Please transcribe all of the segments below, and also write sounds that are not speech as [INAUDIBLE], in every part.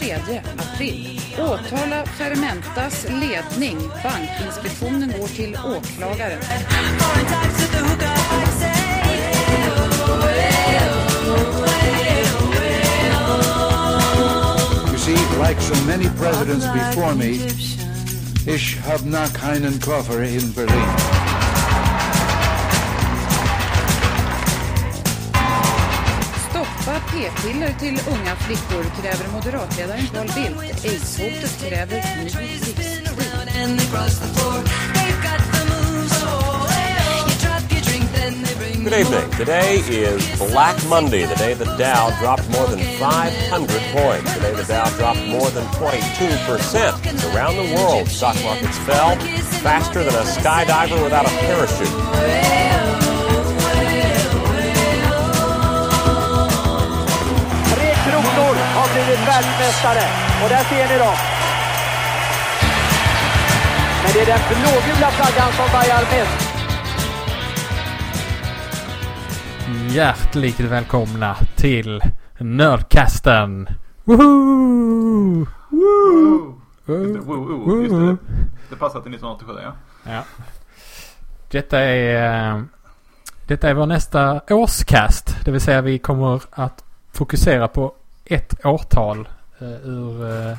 Den 23 april. Åtala Fermentas ledning. Bankinspektionen går till åklagaren. You see, like so many presidents before me, ich habe noch keinen Koffer in Berlin. P-piller till unga flickor kräver moderatledaren Carl Bildt. Kräver ny. Good evening. Today is Black Monday, the day the Dow dropped more than 500 points. Today the Dow dropped more than 22%. Around the world, stock markets fell faster than a skydiver without a parachute. Världsmästare och där ser ni dem. Men det är den blågula flaggan som vajar mest. Hjärtligt välkomna till Nördkasten! Woho! Woo! Just det, woo, woo, just det. Det passar till 1987 ja. Ja. Detta är, eh, detta är vår nästa årskast. Det vill säga vi kommer att fokusera på ett årtal eh, ur, eh,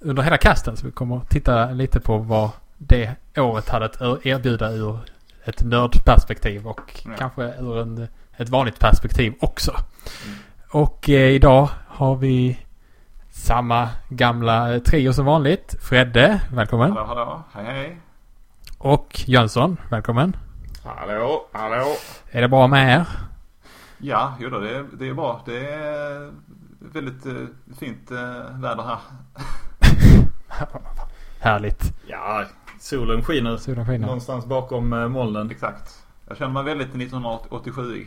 under hela kasten. Så vi kommer titta lite på vad det året hade att erbjuda ur ett nördperspektiv och Ja. kanske ur en, ett vanligt perspektiv också. Och eh, idag har vi samma gamla trio som vanligt. Fredde, välkommen. Hallå, hallå. Hej, hej. Och Jönsson, välkommen. Hallå, hallå. Är det bra med er? Ja, jo då, det, är- det är bra. Det är väldigt eh, fint eh, väder här. [LAUGHS] Härligt. Ja, solen skiner Solen skiner. någonstans bakom eh, molnen. Exakt. Jag känner mig väldigt 1987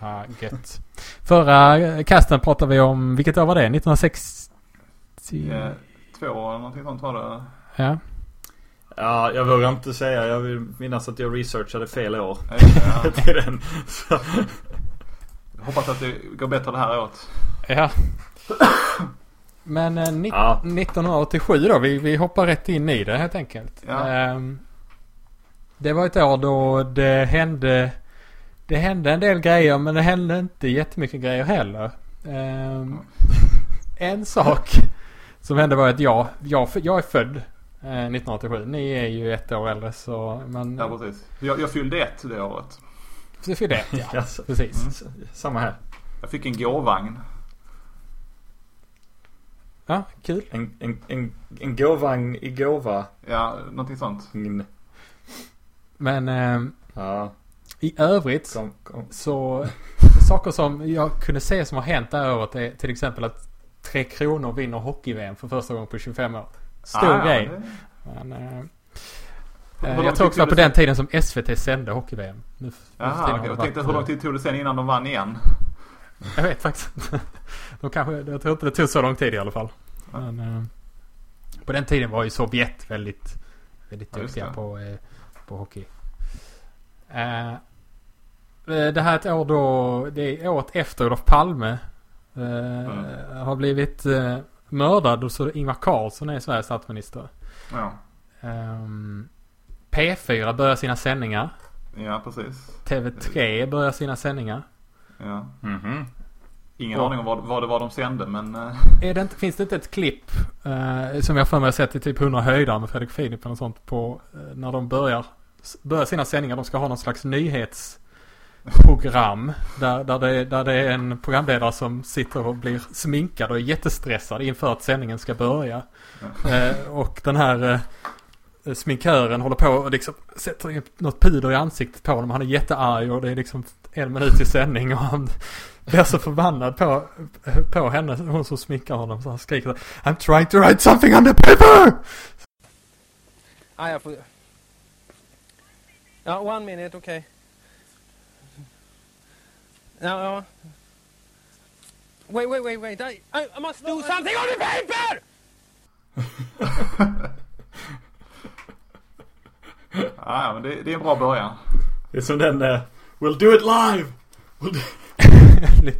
Ja, gött. Förra kasten pratade vi om, vilket år var det? 1960? eh, Två eller någonting sånt var det. Ja. Ja, jag vågar inte säga. Jag vill minnas att jag researchade fel år. Ja, ja. [LAUGHS] till den. Så, Jag Hoppas att det går bättre det här året. Ja. [COUGHS] Men eh, ni- Ja. 1987 då, vi, vi hoppar rätt in i det helt enkelt. Ja. Ehm, det var ett år då det hände, det hände en del grejer men det hände inte jättemycket grejer heller. Ehm, [LAUGHS] en sak som hände var att jag, jag, jag är född eh, 1987. Ni är ju ett år äldre så men... Ja, precis. Jag, jag fyllde ett det året. Så för det, ja. [LAUGHS] ja, så- Precis. s- Samma här. Jag fick en gåvagn. Ja, kul. En, en, en, en gåvagn i gåva. Ja, någonting sånt. Mm. Men ehm, Ja, i övrigt kom, kom. Så saker som jag kunde se som har hänt det här året är till exempel att Tre Kronor vinner hockey-VM för första gången på 25 år. Stor Ah, grej. det- Men, eh, Hur eh, jag tror också det var på den tiden som SVT sände hockey-VM. Nu, Jaha, Jag tänkte hur lång eh, tid tog det sen innan de vann igen? Jag vet faktiskt inte. De kanske, jag tror inte det tog så lång tid i alla fall. Men, eh, på den tiden var ju Sovjet väldigt, väldigt Ja, duktiga på, eh, på hockey. Eh, eh, det här är ett år då, det är året efter Olof Palme Mm. har blivit eh, mördad och så Ingvar Carlsson är Sveriges statsminister. Ja, Ehm, P4 börjar sina sändningar. ja precis. TV3 börjar sina sändningar. Ja. Mhm. Ingen Och- aning om vad, vad det var de sände men... eh, Är det inte, finns det inte ett klipp eh, som jag för mig har sett i typ 100 höjdare med Fredrik Filip eller sånt på eh, när de börjar, börjar sina sändningar. De ska ha någon slags nyhetsprogram där, där, det, där det är en programledare som sitter och blir sminkad och är jättestressad inför att sändningen ska börja. Eh, och den här eh, sminkören håller på och liksom sätter något puder i ansiktet på honom. Han är jättearg och det är liksom en minut i sändning och han blir så förbannad på, på henne, hon som sminkar honom. Så han skriker I'm trying to write something on the paper! Ah, jag får... Ja, one minute, okej. Ja, ja. Wait, wait, wait, wait. I, I, I must do something on the paper! [LAUGHS] Ja, men det, det är en bra början. Det är som den eh, We'll do it live! We'll do...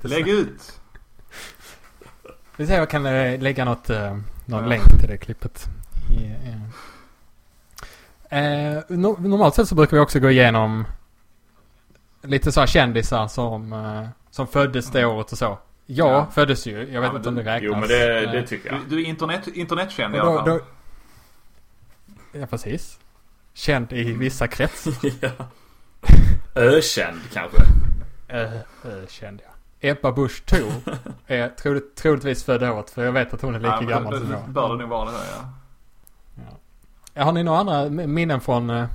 [LAUGHS] Lägg ut! Vi ser om jag kan eh, lägga något, eh, någon Ja. länk till det klippet. I, eh. Eh, no, normalt sett så brukar vi också gå igenom lite så här kändisar som, eh, som föddes det året och så. Jag Ja. föddes ju. Jag vet men inte om det räknas. Jo men det, det Eh, tycker jag. Du, du är internet, internetkänd i och alla då, fall. då, Ja, precis. Känd i vissa krets. [LAUGHS] ja. Ökänd kanske. Uh, uh, känd ja. Ebba Busch Thor är troligt, troligtvis född året för jag vet att hon är lika Ja, gammal som jag. bör det nog vara det här, ja. Ja, Har ni några andra minnen från, eh,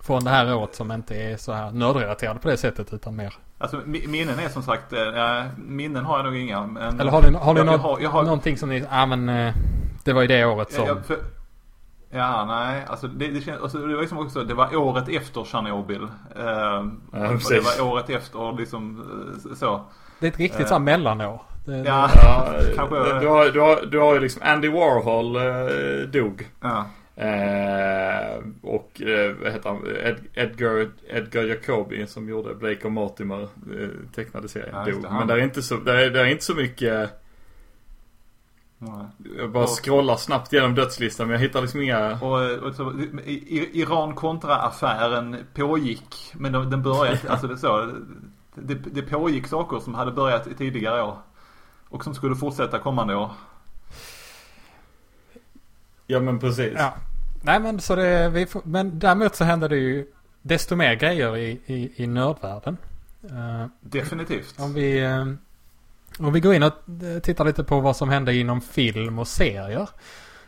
från det här året som inte är så här nördrelaterade på det sättet utan mer? Alltså mi- minnen är som sagt, eh, minnen har jag nog inga. Men, Eller har ni, har ni jag, något, jag har, jag har, någonting som ni, ja men eh, det var ju det året som. Ja, jag, för, ja, nej, alltså det, det känns, alltså det var liksom också, det var året efter Tjernobyl. Eh, och det var året efter liksom eh, så. det är ett riktigt eh, så mellanår. Det, Ja, Ja, [LAUGHS] kanske. du, har, du, har, du har ju liksom Andy Warhol eh, dog. Ja, Eh, och eh, vad heter han? Ed, Edgar, Edgar Jacobi som gjorde Blake och Mortimer eh, tecknade serien Ja, dog. Men det är inte så, det är, det är inte så mycket. Nej. Jag bara Och- scrollar snabbt genom dödslistan men jag hittar liksom inga. Och, och så, Iran kontra-affären pågick. Men den den började, [LAUGHS] alltså det är så. Det, det pågick saker som hade börjat i tidigare år. Och som skulle fortsätta kommande år. Ja men precis. ja. Nej men så det, vi får, men däremot så hände det ju desto mer grejer i, i, i nördvärlden. Eh, Definitivt. Om vi, eh, om vi går in och eh, tittar lite på vad som hände inom film och serier.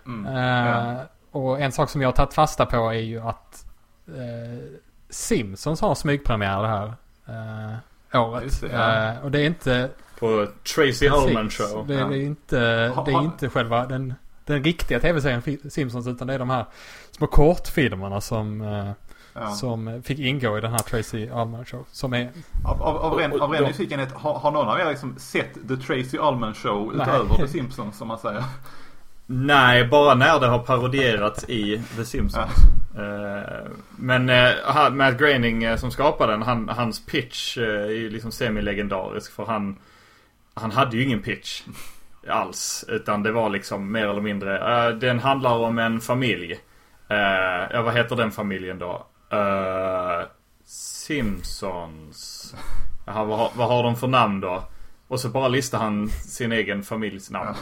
Mm. Eh, Ja. Och en sak som jag har tagit fasta på är ju att eh, Simpsons har smygpremiär det här eh, året. Det, ja. Eh, och det är inte... På Tracy Ullman show. Det, Ja. det är inte, det är inte själva den, den riktiga tv-serien Simpsons utan det är de här små kortfilmerna som, eh, Ja. som fick ingå i den här Tracy Ullman show. Som är... Av, av, av ren, av nyfikenhet, har, har någon av er liksom sett The Tracy Ullman Show Nej. utöver The Simpsons som man säger? Nej, bara när det har parodierats i The Simpsons. Eh, men eh, Matt Groening eh, som skapade den, han, hans pitch är ju liksom semi-legendarisk för han Han hade ju ingen pitch alls. Utan det var liksom mer eller mindre, den handlar om en familj. Ja, vad heter den familjen då? Eh, Simpsons. Jaha, vad, har- vad har de för namn då? Och så bara listar han sin egen familjs namn.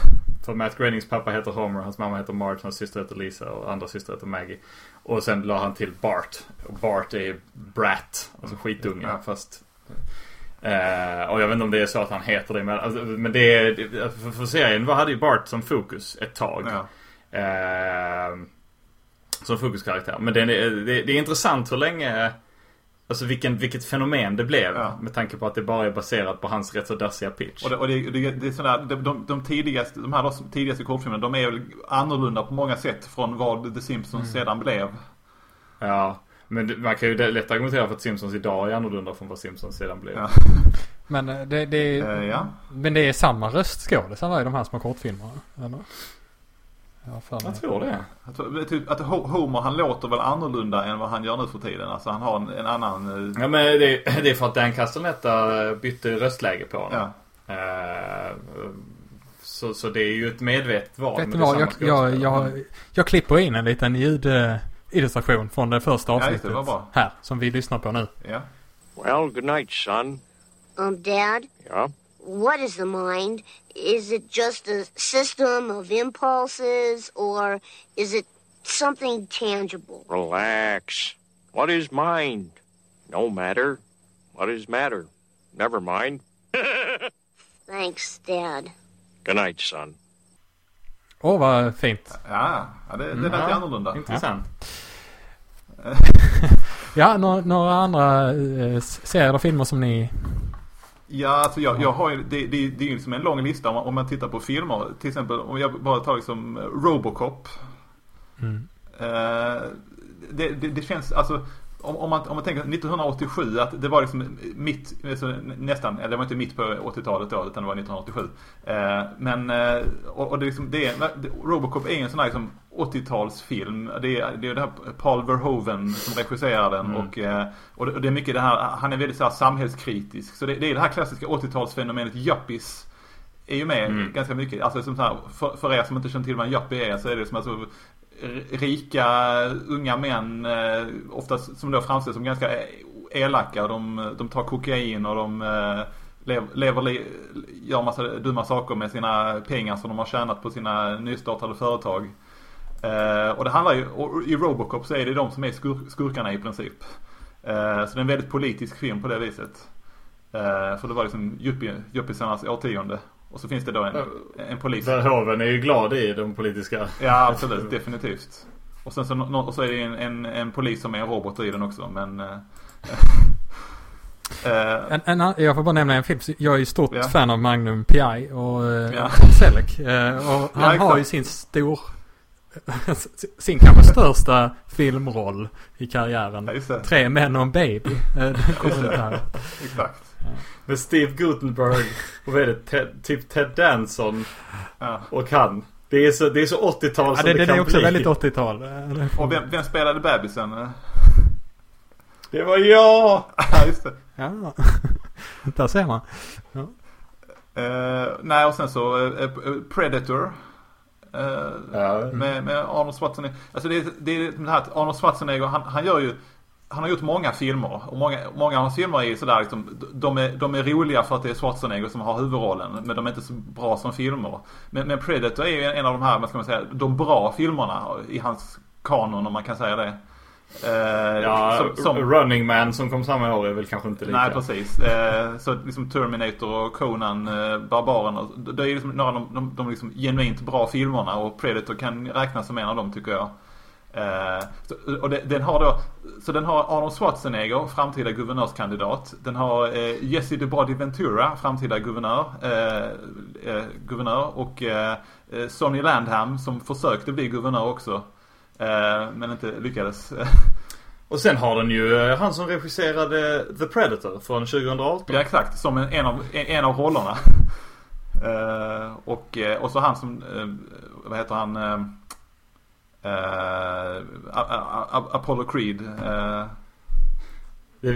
För Matt Groenings pappa heter Homer, hans mamma heter Marge, hans syster heter Lisa och andra syster heter Maggie. Och sen la han till Bart. Och Bart är Brat, alltså skitunge Ja. fast Eh, och jag vet inte om det är så att han heter det men, alltså, men det är, för, för serien var, hade ju Bart som fokus ett tag. Ja. Eh, som fokuskaraktär. Men det är, det, det är intressant hur länge Alltså vilken, vilket fenomen det blev. Ja. Med tanke på att det bara är baserat på hans rätt så dassiga pitch. Och det, och det, det, det är sådär, de, de, de tidigaste, de här då, tidigaste kortfilmerna, de är väl annorlunda på många sätt från vad The Simpsons sedan blev. Ja. Men man kan ju lätt argumentera för att Simpsons idag är annorlunda från vad Simpsons sedan blev. Ja. Men eh, det, det, Eh, ja. men det är samma röstskådisar i de här små kortfilmerna. Eller? Jag. Jag tror det. Jag tror- Typ att Ho- Homer han låter väl annorlunda än vad han gör nu för tiden. Alltså han har en, en annan... eh, Ja men det, det är för att Dan Castellaneta bytte röstläge på honom. Ja. Eh, så, så det är ju ett medvetet val. Vet du det är vad? Jag, jag, jag, jag klipper in en liten ljudillustration från det första Ja, avsnittet. det, vad bra. här, som vi lyssnar på nu. Ja. Well, good night, son. Um, Dad, Yeah? What is the mind? Is it just a system of impulses, or is it something tangible? Relax. What is mind? No matter. What is matter? Never mind. [LAUGHS] Thanks, Dad. Good night, son. Åh, vad fint. Ja, ja det, det lät Ja, annorlunda. Intressant. [LAUGHS] Ja, några, några andra eh, serier och filmer som ni... Ja, alltså jag, jag har ju, det, det, det är ju liksom en lång lista om man, om man tittar på filmer. Till exempel om jag bara tar liksom Robocop. Mm. Eh, det, det, det känns, alltså om, om, man, om man tänker 1987 att det var liksom mitt, alltså, nästan, eller det var inte mitt på 80-talet då utan det var 1987. Eh, men, eh, och, och det liksom, det är, Robocop är en sån här liksom 80-talsfilm. Det är, det är det här Paul Verhoeven som regisserar den och, eh, och, det, och det är mycket det här, han är väldigt så här samhällskritisk. Så det, det är det här klassiska 80-talsfenomenet yuppies är ju med Mm. ganska mycket. Alltså som så här, för, för er som inte känner till vad en yuppie är så är det som alltså rika unga män, eh, oftast som då framställs som ganska elaka. De, de tar kokain och de eh, lever, lever, gör massa dumma saker med sina pengar som de har tjänat på sina nystartade företag. Eh, och det handlar ju, och i Robocop så är det de som är skur, skurkarna i princip. Så det är en väldigt politisk film på det viset. För det var liksom yuppie- yuppisarnas årtionde. Och så finns det då en, en polis. Verhoeven är ju glad i de politiska... Ja absolut, definitivt. Och sen så, och så är det en, en, en polis som är en robot i den också men... eh, [LAUGHS] eh, En, en, jag får bara nämna en film. Jag är ju stort Ja. fan av Magnum P.I. och eh, Ja. Tom Selleck. Eh, och han exakt. har ju sin stor... [LAUGHS] sin kanske största filmroll i karriären. Ja. Tre män och en baby. Eh, [LAUGHS] exakt. Med Steve Gutenberg och vad är det? Ted, typ Ted Danson Ja. och han. Det är så, det är så 80-tal Ja, som det, det, det kan är också bli. väldigt 80-tal. Eh, Och vem, vem spelade bebisen? [LAUGHS] Det var jag! [LAUGHS] Ja just det. Ja, [LAUGHS] där ser man. Eh, nej och sen så eh, Predator. Eh, Ja. med, med Arnold Schwarzenegger. Alltså det är det, är det här att Arnold Schwarzenegger han, han gör ju han har gjort många filmer och många, många av hans filmer är sådär liksom, de är, de är roliga för att det är Schwarzenegger som har huvudrollen men de är inte så bra som filmer. Men, men Predator är ju en av de här, vad ska man säga, de bra filmerna i hans kanon om man kan säga det. Eh, Ja, som- som- Running Man som kom samma år är väl kanske inte lika. Nej precis. Eh, så liksom Terminator och Conan, eh, Barbaren. Det är liksom några av de, de, de liksom genuint bra filmerna och Predator kan räknas som en av dem tycker jag. Så, och det, den har då, så den har Arnold Schwarzenegger, framtida guvernörskandidat. Den har eh, Jesse the Body Ventura, framtida guvernör. Eh, guvernör och Sonny Landham som försökte bli guvernör också. Men inte lyckades. [LAUGHS] Och sen har den ju han som regisserade The Predator från 2018. Ja exakt, som en, en, av, en, av rollerna. [LAUGHS] Och, och så han som, vad heter han? Uh, Apollo Creed. eh, Det,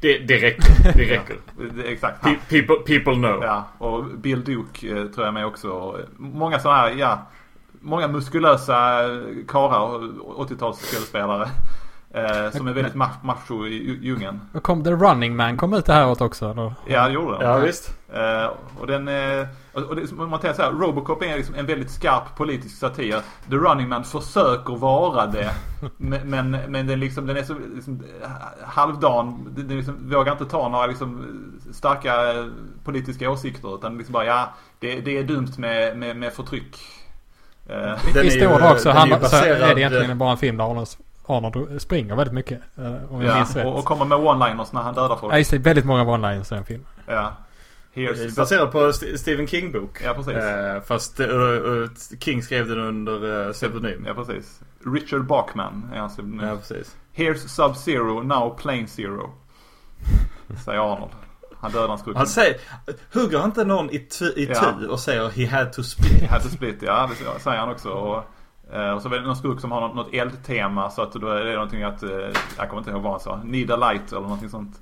det, det räcker. Det [LAUGHS] räcker. det- exakt. Pe- people, people know. Ja, och Bill Duke eh, tror jag med också. Många sådana här, ja. Många muskulösa karlar, 80-talsskådespelare. Eh, som är väldigt mach- macho i dj- djungeln. Och kom The Running Man kom ut det här åt också? Eller? Ja, det gjorde de. Ja, visst. Eh, och den, eh, och det, man tänker så här, Robocop är liksom en väldigt skarp politisk satir. The Running Man försöker vara det. [LAUGHS] men, men, men den, liksom, den är så liksom, halvdan. Den den liksom, vågar inte ta några liksom, starka eh, politiska åsikter. Utan liksom bara, ja, det, det är dumt med, med, med förtryck. Eh, Den I stora drag så, den är så är det egentligen bara en film där Arnold, Arnold springer väldigt mycket. eh, Om jag ja, minns rätt. och, och kommer med one-liners när han dödar folk. Ja, just det. Väldigt många one-liners i den filmen. Ja. Det är Here's Baserat på St- Stephen King-bok. Ja, precis. Eh, fast uh, uh, King skrev den under uh, pseudonym. Ja, precis. Richard Bachman är hans pseudonym. Ja, precis. Here's Sub-Zero, now Plane Zero. [LAUGHS] Säger Arnold. Han dödar en skurk. Han säger, hugger inte någon i, i Ja. tu och säger he had to split? He had to split, ja det säger han också. Och, och så är det någon skurk som har något, eldtema så att då är det någonting att, eh, jag kommer inte ihåg vad han sa. Need a light eller någonting sånt.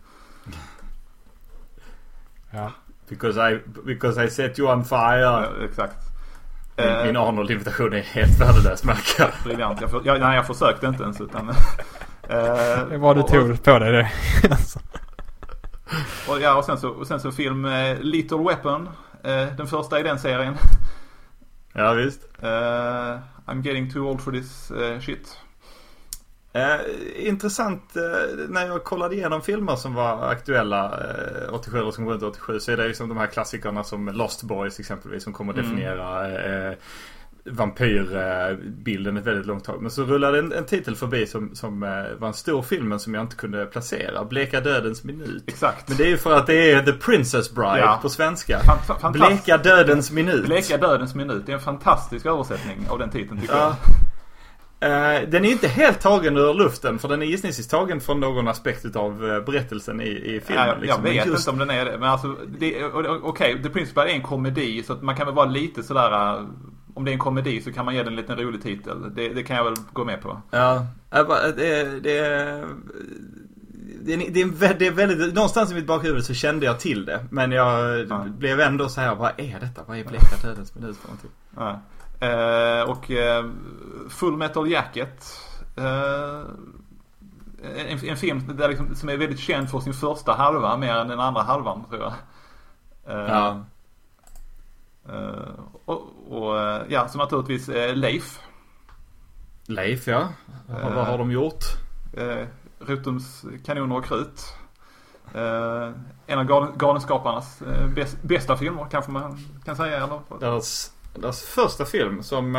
Ja. Because I, because I set you on fire. Ja, exakt. Min, Eh, min Arnold-invitation är helt värdelös märker jag. Briljant. Jag, för, jag, nej, jag försökte inte ens utan... [LAUGHS] eh, Det var du tog på dig det. [LAUGHS] Och, ja, och sen så, och sen så film eh, Little Weapon. Eh, den första i den serien. Ja, visst. I'm getting too old for this eh, shit. Eh, intressant, eh, när jag kollade igenom filmer som var aktuella eh, 87 eller som går ut 87 så är det liksom de här klassikerna som Lost Boys exempelvis som kommer att Mm. definiera eh, vampyrbilden ett väldigt långt tag. Men så rullade en, en titel förbi som, som eh, var en stor film men som jag inte kunde placera. Bleka dödens minut. Exakt. Men det är ju för att det är The Princess Bride Ja. på svenska. Fan- fan- fantastiskt. Bleka dödens minut. Bleka dödens minut. Det är en fantastisk översättning av den titeln tycker Ja. Eh, den är inte helt tagen ur luften för den är gissningsvis tagen från någon aspekt utav eh, berättelsen i, i jag. filmen. Ja, jag, liksom. jag vet just- inte om den är det. Men alltså, okej, The Principal är en komedi så att man kan väl vara lite sådär... Om det är en komedi så kan man ge den en liten rolig titel. Det, det kan jag väl gå med på. Ja, det, det, det, är, det, är, vä- det är väldigt, någonstans i mitt bakhuvud så kände jag till det. Men jag Ja. blev ändå så här, vad är detta? Vad är Bleka dödens minut för någonting? Ja. Eh, och eh, Full Metal Jacket. Eh, en, en film där liksom, som är väldigt känd för sin första halva mer än den andra halvan tror jag. Eh, Ja. Eh, och, och eh, ja, så naturligtvis eh, Leif. Leif ja. Vad, vad har de gjort? Rotums kanoner och krut. Eh, en av galen, Galenskaparnas bäst, bästa filmer kanske man kan säga. Eller? Deras, deras första film som,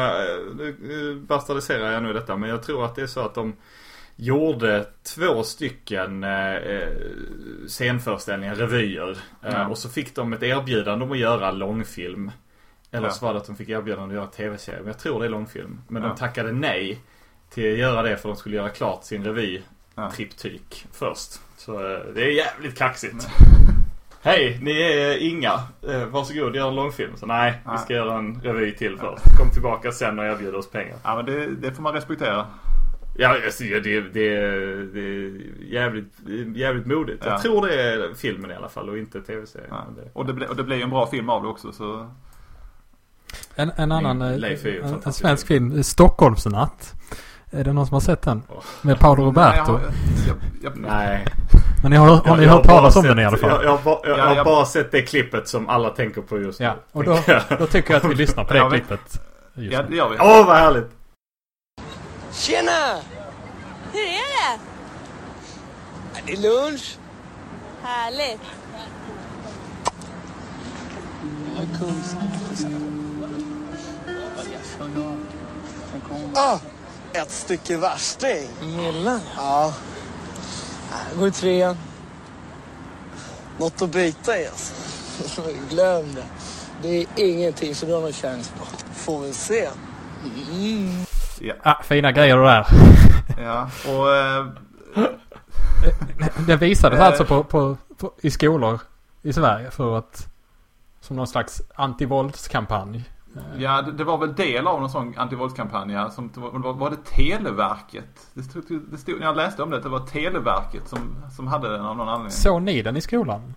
nu nu bastardiserar jag nu detta men jag tror att det är så att de gjorde två stycken eh, eh, scenföreställningar, revyer. Eh, Ja. Och så fick de ett erbjudande om att göra långfilm. Eller Ja. så var det att de fick erbjudande att göra tv-serie. Men jag tror det är långfilm. Men Ja. de tackade nej till att göra det för de skulle göra klart sin revy Ja. triptyk först. Så eh, det är jävligt kaxigt. [LAUGHS] Hej, ni är inga. Eh, varsågod, gör en långfilm. Så nej, vi Nej. ska göra en revy till först. Kom tillbaka sen och erbjud oss pengar. Ja men det, det får man respektera. Ja, alltså, ja, det, det, det är jävligt, jävligt modigt. Ja. Jag tror det är filmen i alla fall och inte tv-serien. Ja. Och, det, och det blir ju en bra film av det också så. En, en annan, eh, en en, svensk film, Stockholmsnatt. Är det någon som har sett den? Med Paolo Roberto. Nej. Men ni har, har ni hört talas om den i alla fall? Jag, jag, har bara- jag, Ja, har jag- bara sett det klippet som alla tänker på just nu. Ja, och då, då tycker jag att vi lyssnar på det klippet. Just ja det gör vi. Åh, vad härligt! Tjena! Hur är det? Det är lunch. Härligt. Ah, ett stycke värsting. Millen? Ja. Här går trean. Något att bita i alltså. [LAUGHS] Glöm det. Det är ingenting som du har någon chans på. Får vi se. Mm. Ah, fina grejer det där. Ja, och eh, Det visades Eh. alltså på, på, på, i skolor i Sverige för att som någon slags antivåldskampanj. ja, det, det var väl del av någon sån antivåldskampanj ja, som var, var det Televerket? Det stod, det stod, jag läste om det, det var Televerket som, som hade den av någon anledning. Såg ni den i skolan?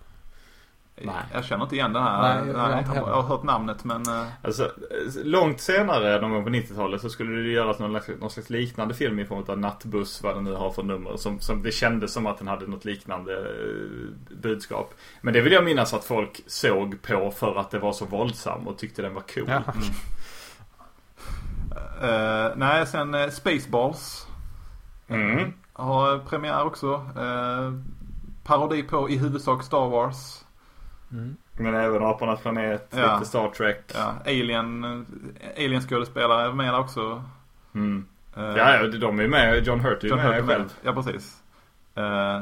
Nej. Jag känner inte igen den här. Nej, Nej, jag- jag jag, har, hört namnet men... eh, Alltså, långt senare, någon gång på 90-talet, så skulle det göras någon, slags- någon slags liknande film i form av nattbuss, vad den nu har för nummer. Som, som det kändes som att den hade något liknande eh, budskap. Men det vill jag minnas att folk såg på för att det var så våldsam och tyckte den var cool. Ja. [LAUGHS] eh, nej, sen Spaceballs. Mm. Har premiär också. Eh, parodi på i huvudsak Star Wars. Mm. Men även Apornas planet, Ja. lite Star Trek. Ja, Alien, Alien skådespelare är med också. Mm. Eh, Ja, ja, de är med. John Hurt är ju John med Hurt är med. själv. Ja, precis. Eh,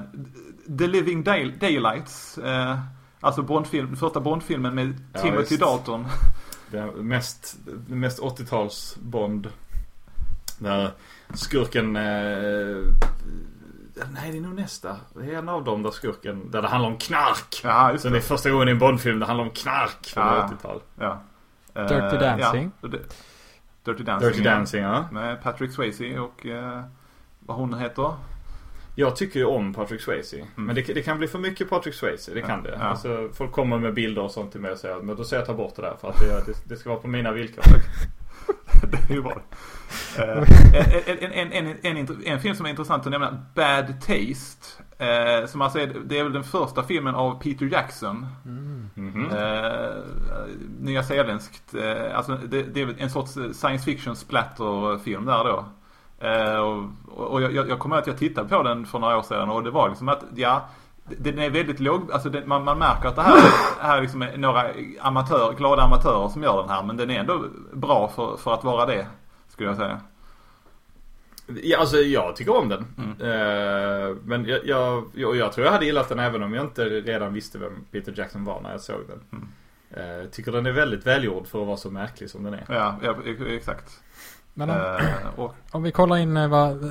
The Living Day- Daylights. eh, alltså Bondfilm, första Bondfilmen med Ja, Timothy. Dalton. [LAUGHS] Mest, mest 80-tals Bond. Där skurken... Eh, nej, det är nog nästa. Det är en av dem där skurken... Där det handlar om knark. Ja, just Sen det. är första gången i en Bondfilm det handlar om knark från Ja. 80-tal. Ja. Eh, Dirty Dancing. Ja, det- Dirty Dancing. Dirty. Dancing, ja. Med Patrick Swayze och eh, vad hon heter. Jag tycker ju om Patrick Swayze. Men det, det kan bli för mycket Patrick Swayze. Det kan det. Mm. Ja. Alltså, folk kommer med bilder och sånt till mig och säger men då säger jag ta bort det där. För att det, det, det ska vara på mina villkor. [LAUGHS] [LAUGHS] det är ju bra. Eh, en, en, en, en, en, en, en film som är intressant att nämna, Bad Taste. Eh, som alltså är, det är väl den första filmen av Peter Jackson. Mhm. Eh, Nya Zeeländskt. Eh, alltså det, det är en sorts science fiction splatterfilm där då. Eh, och och jag, jag jag kommer ihåg att jag tittade på den för några år sedan och det var liksom att, ja, den är väldigt låg, alltså den, man, man märker att det här, här liksom är några amatör, glada amatörer som gör den här. Men den är ändå bra för, för att vara det, skulle jag säga. Ja, alltså jag tycker om den. Mm. Eh, men jag, jag, jag, jag tror jag hade gillat den även om jag inte redan visste vem Peter Jackson var när jag såg den. Mm. Eh, tycker den är väldigt välgjord för att vara så märklig som den är. Ja, ja exakt. Men om, Eh, och, om vi kollar in vad...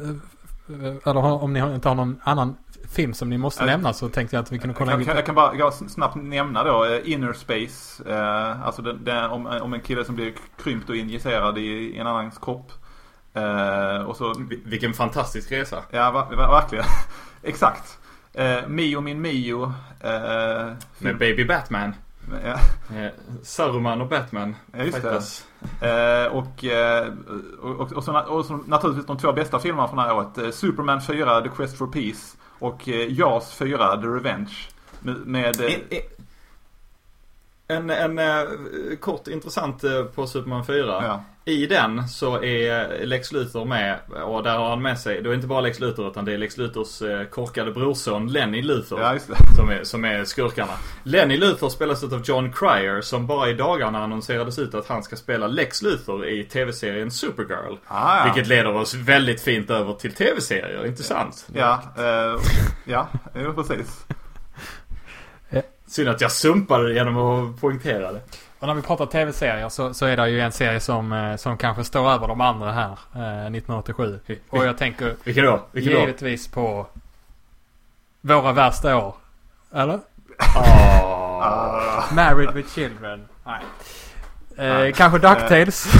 Eller om ni inte har någon annan film som ni måste nämna så tänkte jag att vi kunde Jag kolla in kan, jag kan bara jag snabbt nämna då eh, Inner Space. Eh, alltså den, den, om, om en kille som blir krympt och injicerad i, i en annans kropp. Eh, och så, Vil- Vilken fantastisk resa. ja ver, ver, verkligen. [LAUGHS] Exakt. Eh, Mio min Mio. Eh, Med Baby Batman. Ja. Eh, Saruman och Batman. Ja, just det. Eh, och, eh, och, och, och, så, och så naturligtvis de två bästa filmerna från det här året. Superman 4, The Quest for Peace. Och eh, Jaws 4, The Revenge. Med, eh, En, en, eh, kort intressant på Superman 4. Ja. I den så är Lex Luthor med och där har han med sig, det är inte bara Lex Luthor utan det är Lex Luthors eh, korkade brorson Lenny Luthor. Ja. Som är, som är skurkarna. Lenny Luthor spelas av John Cryer som bara i dagarna annonserades ut att han ska spela Lex Luthor i tv-serien Supergirl. Ah, ja. Vilket leder oss väldigt fint över till tv-serier, inte sant? Ja, eh, ja, precis. Synd att jag sumpade det genom att poängtera det. Och när vi pratar tv-serier så, så är det ju en serie som, eh, som kanske står över de andra här. Eh, 1987. Och jag tänker Vilken då? Vilken då? givetvis på Våra värsta år. Eller? Ah. Married with children. Nej. Eh, Nej. kanske DuckTales. [LAUGHS]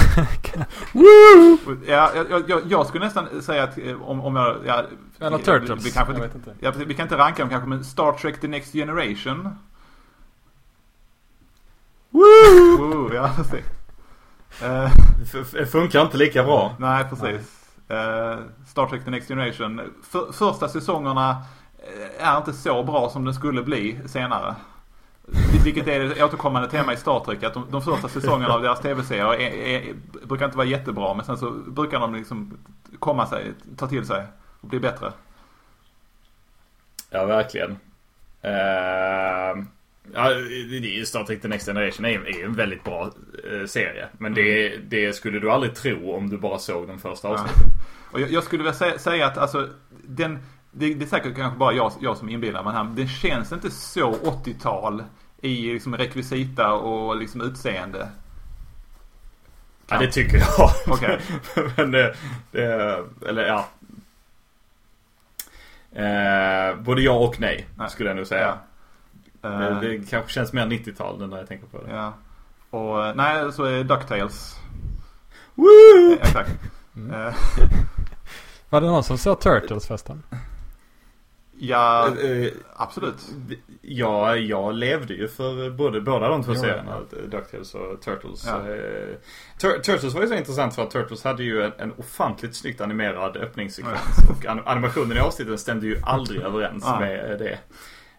Ja, jag, jag, jag skulle nästan säga att eh, om, om jag... Ja, Eller vi- Turtles. Vi, kanske Jag vet inte. Ja, vi kan inte ranka dem kanske, men Star Trek The Next Generation. Woo! Woo ja, precis. Eh, F- f- funkar inte lika bra. nej, precis. Eh, Star Trek The Next Generation. För, första säsongerna eh, är inte så bra som den skulle bli senare. Vilket är ett återkommande tema i Star Trek. Att de, de första säsongerna av deras tv-serier brukar inte vara jättebra. Men sen så brukar de liksom komma sig, ta till sig och bli bättre. Ja, verkligen. Uh, ja, det är Star Trek The Next Generation är, är en väldigt bra eh, serie. Men det, det skulle du aldrig tro om du bara såg den första avsnittet. Och jag, jag skulle vilja säga, säga att alltså den, det, det är säkert kanske bara jag, jag som inbillar mig här. Men det känns inte så 80-tal i liksom rekvisita och liksom utseende. Ja, det tycker jag. [LAUGHS] Okej. [LAUGHS] Men det, det, eller ja. Eh, både ja och nej, Nej. skulle jag nog säga. Ja. Det, Eh, det kanske känns mer 90-tal nu när jag tänker på det. Ja. Och eh, nej, så är DuckTales. Woo! Eh, Exakt. Mm. Eh, [LAUGHS] Var det någon som såg Turtles förresten? ja, absolut. Ja, jag levde ju för både, båda de två Jo, serierna. DuckTales och Turtles. Ja. Tur- Turtles var ju så intressant för att Turtles hade ju en, en ofantligt snyggt animerad öppningssekvens. Och an- animationen i avsnitten stämde ju aldrig överens med det.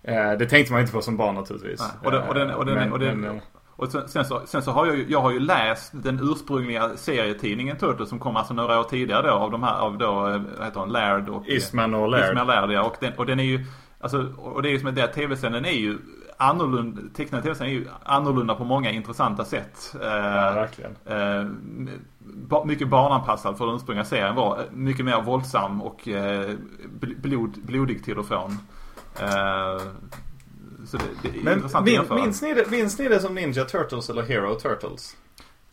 Eh, det tänkte man inte på som barn naturligtvis. Nej, och den- och den- och den- Men- och den- eh, Och sen, så, sen så har jag ju, jag har ju läst den ursprungliga serietidningen Turtles som kom alltså några år tidigare då av de här, av då, eh, vad heter hon, Laird och... Eastman och Laird. Eastman och Laird, ja. Och den, och den är ju, alltså, och det är ju som att tv-serien är ju annorlunda, tecknade tv-serien är ju annorlunda på många intressanta sätt. Eh, Ja, verkligen. eh, mycket barnanpassad för den ursprungliga serien var. eh, Mycket mer våldsam och eh, bl- blod, blodig till och från. Eh, så det, det är Men intressant min, minns, ni det, minns ni det som Ninja Turtles eller Hero Turtles?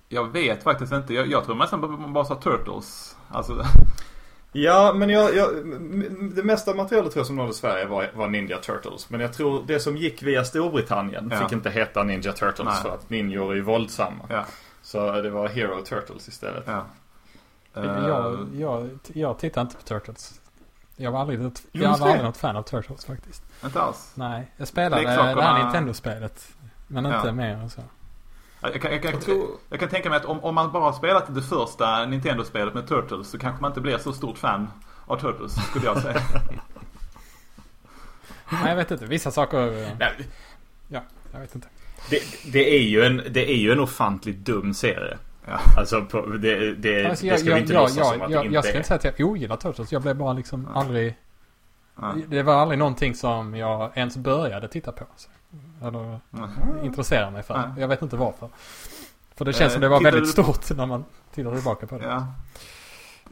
Jag vet faktiskt inte. Jag, jag tror nästan bara- bara sa Turtles. Alltså, Ja, men jag, jag, det mesta materialet tror jag som nådde Sverige var, var Ninja Turtles. Men jag tror det som gick via Storbritannien Ja. fick inte heta Ninja Turtles Nej. för att ninjor är ju våldsamma. ja. Så det var Hero Turtles istället. ja. Eh, Jag, jag, jag tittar inte på Turtles. Jag var aldrig, Jo, jag var aldrig något fan av Turtles faktiskt. Inte alls. Nej, jag spelade det här Nintendo-spelet. Men inte Ja. mer än så. Jag kan, jag, kan, Jag tror- jag kan tänka mig att om, om man bara har spelat det första Nintendo-spelet med Turtles så kanske man inte blir så stort fan av Turtles, skulle jag säga. [LAUGHS] Nej, jag vet inte. Vissa saker... eh, Nej, Ja, jag vet inte. det, det, är ju en, det är ju en ofantligt dum serie. Ja. Alltså, på, det, det, Alltså, det ska vi inte jag, låtsas jag, som att jag, det jag inte ska är. inte säga att jag ogillar Turtles. Jag blev bara liksom Ja. aldrig... Ja. Det var aldrig någonting som jag ens började titta på. Så. Eller Ja. intressera mig för. Jag vet inte varför. För det känns Eh, som det var väldigt du- stort när man tittar tillbaka på det. Ja.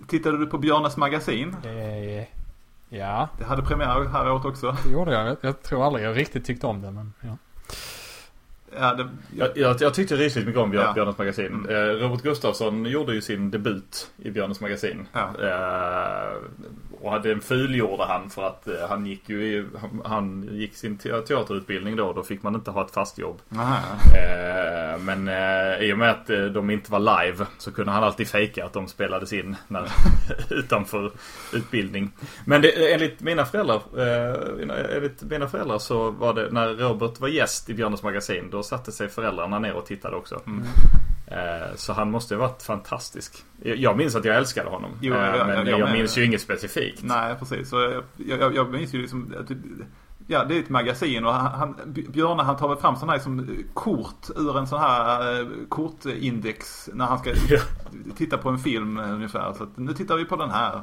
Tittade du på Björnes magasin? Eh, ja, Det hade premiär här året också. det gjorde jag. jag. Jag tror aldrig jag riktigt tyckte om det. Men, ja. Ja, det, Jag, jag, jag tyckte rysligt mycket om Björn, Ja. Björnes magasin. Mm. Eh, Robert Gustafsson gjorde ju sin debut i Björnes magasin. Ja. Eh, och den fulgjorde han för att eh, han gick ju i, han, han gick sin te- teaterutbildning då. Då fick man inte ha ett fast jobb. Eh, men eh, i och med att eh, de inte var live så kunde han alltid fejka att de spelades in när, [LAUGHS] utanför utbildning. Men det, enligt mina föräldrar enligt mina föräldrar så var det när Robert var gäst i Björnes magasin. Då satte sig föräldrarna ner och tittade också. Eh, så han måste ha varit fantastisk. Jag- minns att jag älskade honom. Jo, eh, jag- men jag- jag, minns ju inget specifikt. Nej, precis. Så jag, jag, minns ju liksom att Ja, det är ett magasin och han, han, Björne han tar väl fram sådana här som kort ur en sån här eh, kortindex när han ska [LAUGHS] titta på en film eh, ungefär. Så att, nu tittar vi på den här.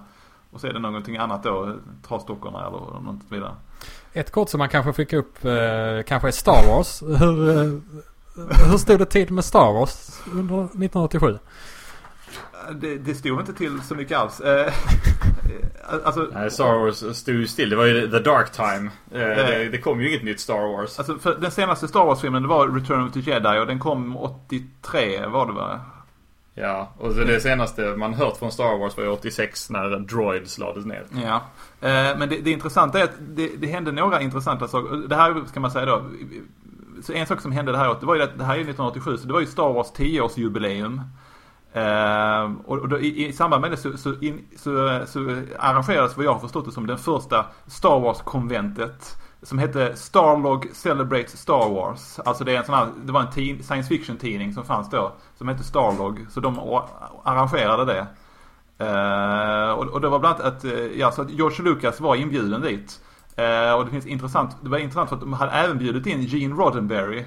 Och så är det någonting annat då, trasdockorna eller något vidare. Ett kort som man kanske fick upp eh, kanske är Star Wars. Hur, eh, hur stod det till med Star Wars under 1987? Det, det stod inte till så mycket alls. Eh, alltså, Nej, Star Wars stod ju still. Det var ju The Dark Time. Eh, det, det kom ju inget nytt Star Wars. Alltså för den senaste Star Wars-filmen det var Return of the Jedi och den kom 83 var det va? Ja, och så det senaste man hört från Star Wars var ju 86 när Droids lades ner. Ja. Eh, men det, det intressanta är att det, det hände några intressanta saker. Det här ska man säga då. Så en sak som hände det här året, det var ju att det här är 1987 så det var ju Star Wars 10-årsjubileum. Eh, och och då, i, i samband med det så, så, in, så, så arrangerades vad jag har förstått det som den första Star Wars-konventet. Som hette Starlog Celebrates Star Wars. Alltså det är en sån här, det var en teen, science fiction tidning som fanns då. Som hette Starlog. Så de arrangerade det. Eh, och, och det var bland annat att, eh, ja, så att George Lucas var inbjuden dit. Eh, och det finns intressant, det var intressant för att de hade även bjudit in Gene Roddenberry.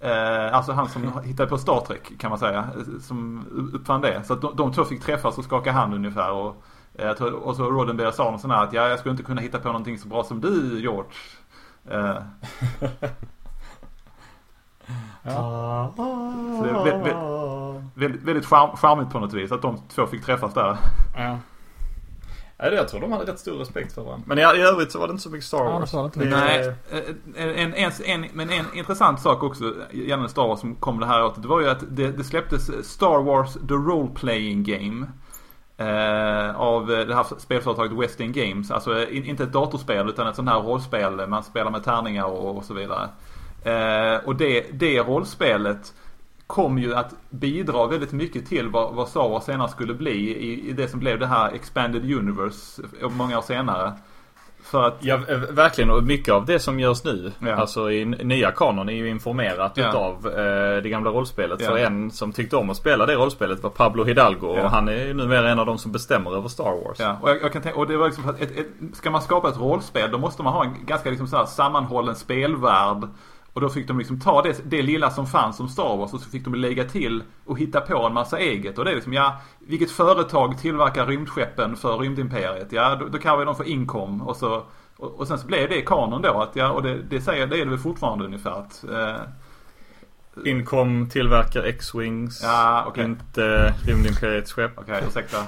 Eh, alltså han som hittade på Star Trek kan man säga. Som uppfann det. Så att de, de två fick träffas och skaka hand ungefär. Och, eh, och så Roddenberry sa något sånt här att ja, jag skulle inte kunna hitta på någonting så bra som du George. Eh. [LAUGHS] Eh, så det är väldigt, väldigt, väldigt charm, charmigt på något vis att de två fick träffas där. Ja. Ja, jag tror de hade rätt stor respekt för varandra. Men i, i övrigt så var det inte så mycket Star Ja, Wars. var det Nej, eh, en, en, en, men en intressant sak också gällande Star Wars som kom det här året. Det var ju att det, det släpptes Star Wars The Role Playing Game. Eh, av eh, det här spelföretaget West End Games. Alltså eh, in, inte ett datorspel utan ett sånt här rollspel. Man spelar med tärningar och, och så vidare. Eh, och det, det rollspelet kom ju att bidra väldigt mycket till vad, vad Star Wars senare skulle bli i, i det som blev det här Expanded Universe eh, många år senare. För att Ja, eh, verkligen. Och mycket av det som görs nu, Ja. alltså i nya kanon, är ju informerat Ja. utav eh, det gamla rollspelet. Ja. För en som tyckte om att spela det rollspelet var Pablo Hidalgo. Och han är ju numera en av de som bestämmer över Star Wars. Ja, och jag, jag kan tänka, och det var liksom att ett, ett, ska man skapa ett rollspel då måste man ha en ganska liksom så här sammanhållen spelvärld. Och då fick de liksom ta det, det lilla som fanns som Star Wars och så fick de lägga till och hitta på en massa eget. Och det är liksom, ja, vilket företag tillverkar rymdskeppen för rymdimperiet? Ja, då, då kallar vi dem för Incom och så och, och sen så blev det kanon då att ja, och det, det säger, det är det väl fortfarande ungefär att eh, Incom tillverkar X-Wings. Ja, okej. Inte Rymdimperiets skepp. Okej, ursäkta.